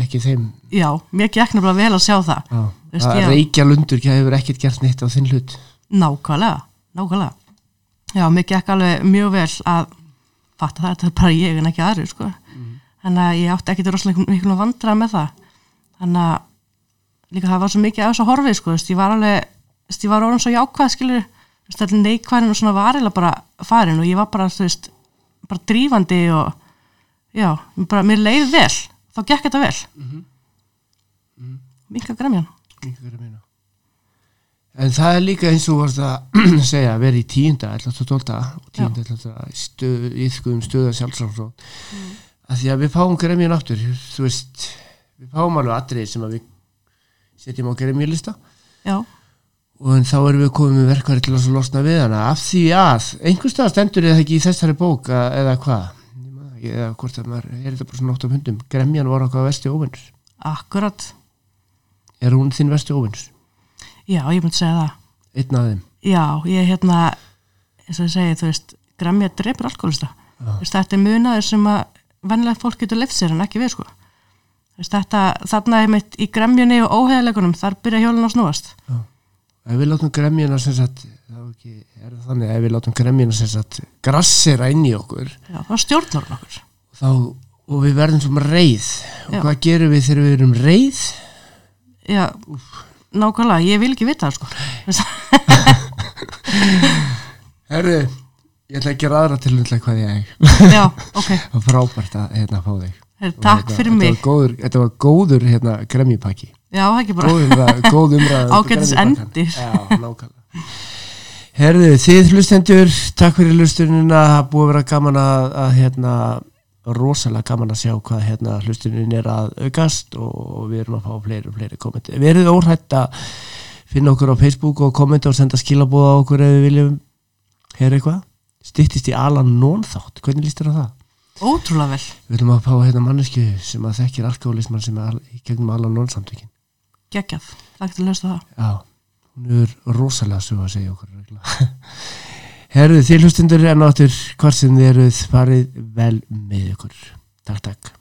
ekki þeim. já, mér gekk nefnilega vel að sjá það Já. Að reykja lundur hefur ekkert gert neitt á þinn hlut. nákvæmlega, nákvæmlega já, mér gekk alveg mjög vel að fatta það, þetta er bara ég en ekki aðri sko. þannig að ég átti ekkit rosalega miklu vandrað með það þannig að líka það var svo mikið þess að horfið sko, ég var alveg ég var orðin svo jákvæð skilur neikvæðin og svona var eiginlega bara farin og ég var bara, þú veist, bara drífandi og já, bara, mér leið vel þá gekk þetta vel Mhm. minka gremjan Einhverja meina. En það er líka eins og þú varst að segja að vera í 11. og 12. og tíunda, 11. stöð, íþkuðum stöða sjálfsálfsóð mm. að því að við fáum gremjun aftur þú veist, við fáum alveg atrið sem að við setjum á gremjulista já, og en þá erum við komið með verkværi til að losna við hana af því að, einhvers stað stendur eða ekki í þessari bók að, eða hvað Ég man það ekki, eða hvort að maður er þetta bara svona ótt af hundum gremjan var okkar vesti óvinnur akkurat. Er hún þinn vesti óvinnur? já, ég myndi segja það. Einn af þeim? Já, ég hérna eins og ég segi, þú veist, gremja dreipur alkoholista Já. Þetta er munaður sem að vennilega fólk getur lefð sér en ekki við sko. Veist, þetta, þarna er mitt í gremjunni og óheðleikunum, þar byrja hjólun að snúast. Ef við látum gremjuna sem sagt ekki, er það þannig, ef við látum gremjuna sem sagt grassera inn í okkur já, þá stjórnar okkur. þá, og við verðum svona reið. Og Já. hvað gerum við þegar við erum reið? Já, nákvæmlega, ég vil ekki vita það sko. Herru, ég ætla að gera aðra til hvað ég já, ok, það var frábært að hérna fá þig. Her, Og takk þetta- fyrir þetta mig. góður, þetta var góður hérna gremjupakki. Já, ekki bara, góð umræð, góð umræð Ágætis endir. já, nákvæmlega herðu, þið hlustendur takk fyrir hlustunina, það búið að vera gaman að, að hérna rosalega gaman að sjá hvað hérna hlustunin er að aukast og við erum að fá fleiri og fleiri kommenti. Verið óhætt að finna okkur á Facebook og kommenta og senda skilabóða okkur ef við viljum heyra eitthvað. Styttist í Alan Nón þátt, hvernig líst þér á það? ótrúlega vel Við viljum að fá hérna mannesku sem að þekkir alkoholisman sem er í gegnum Alan Nón samtökin. geggjað, takk til að hlusta það Já, hún er rosalega svo að segja okkur. Herðu, þið hlustundur en áttur hvort sem þið eruð farið vel með ykkur. Takk, takk.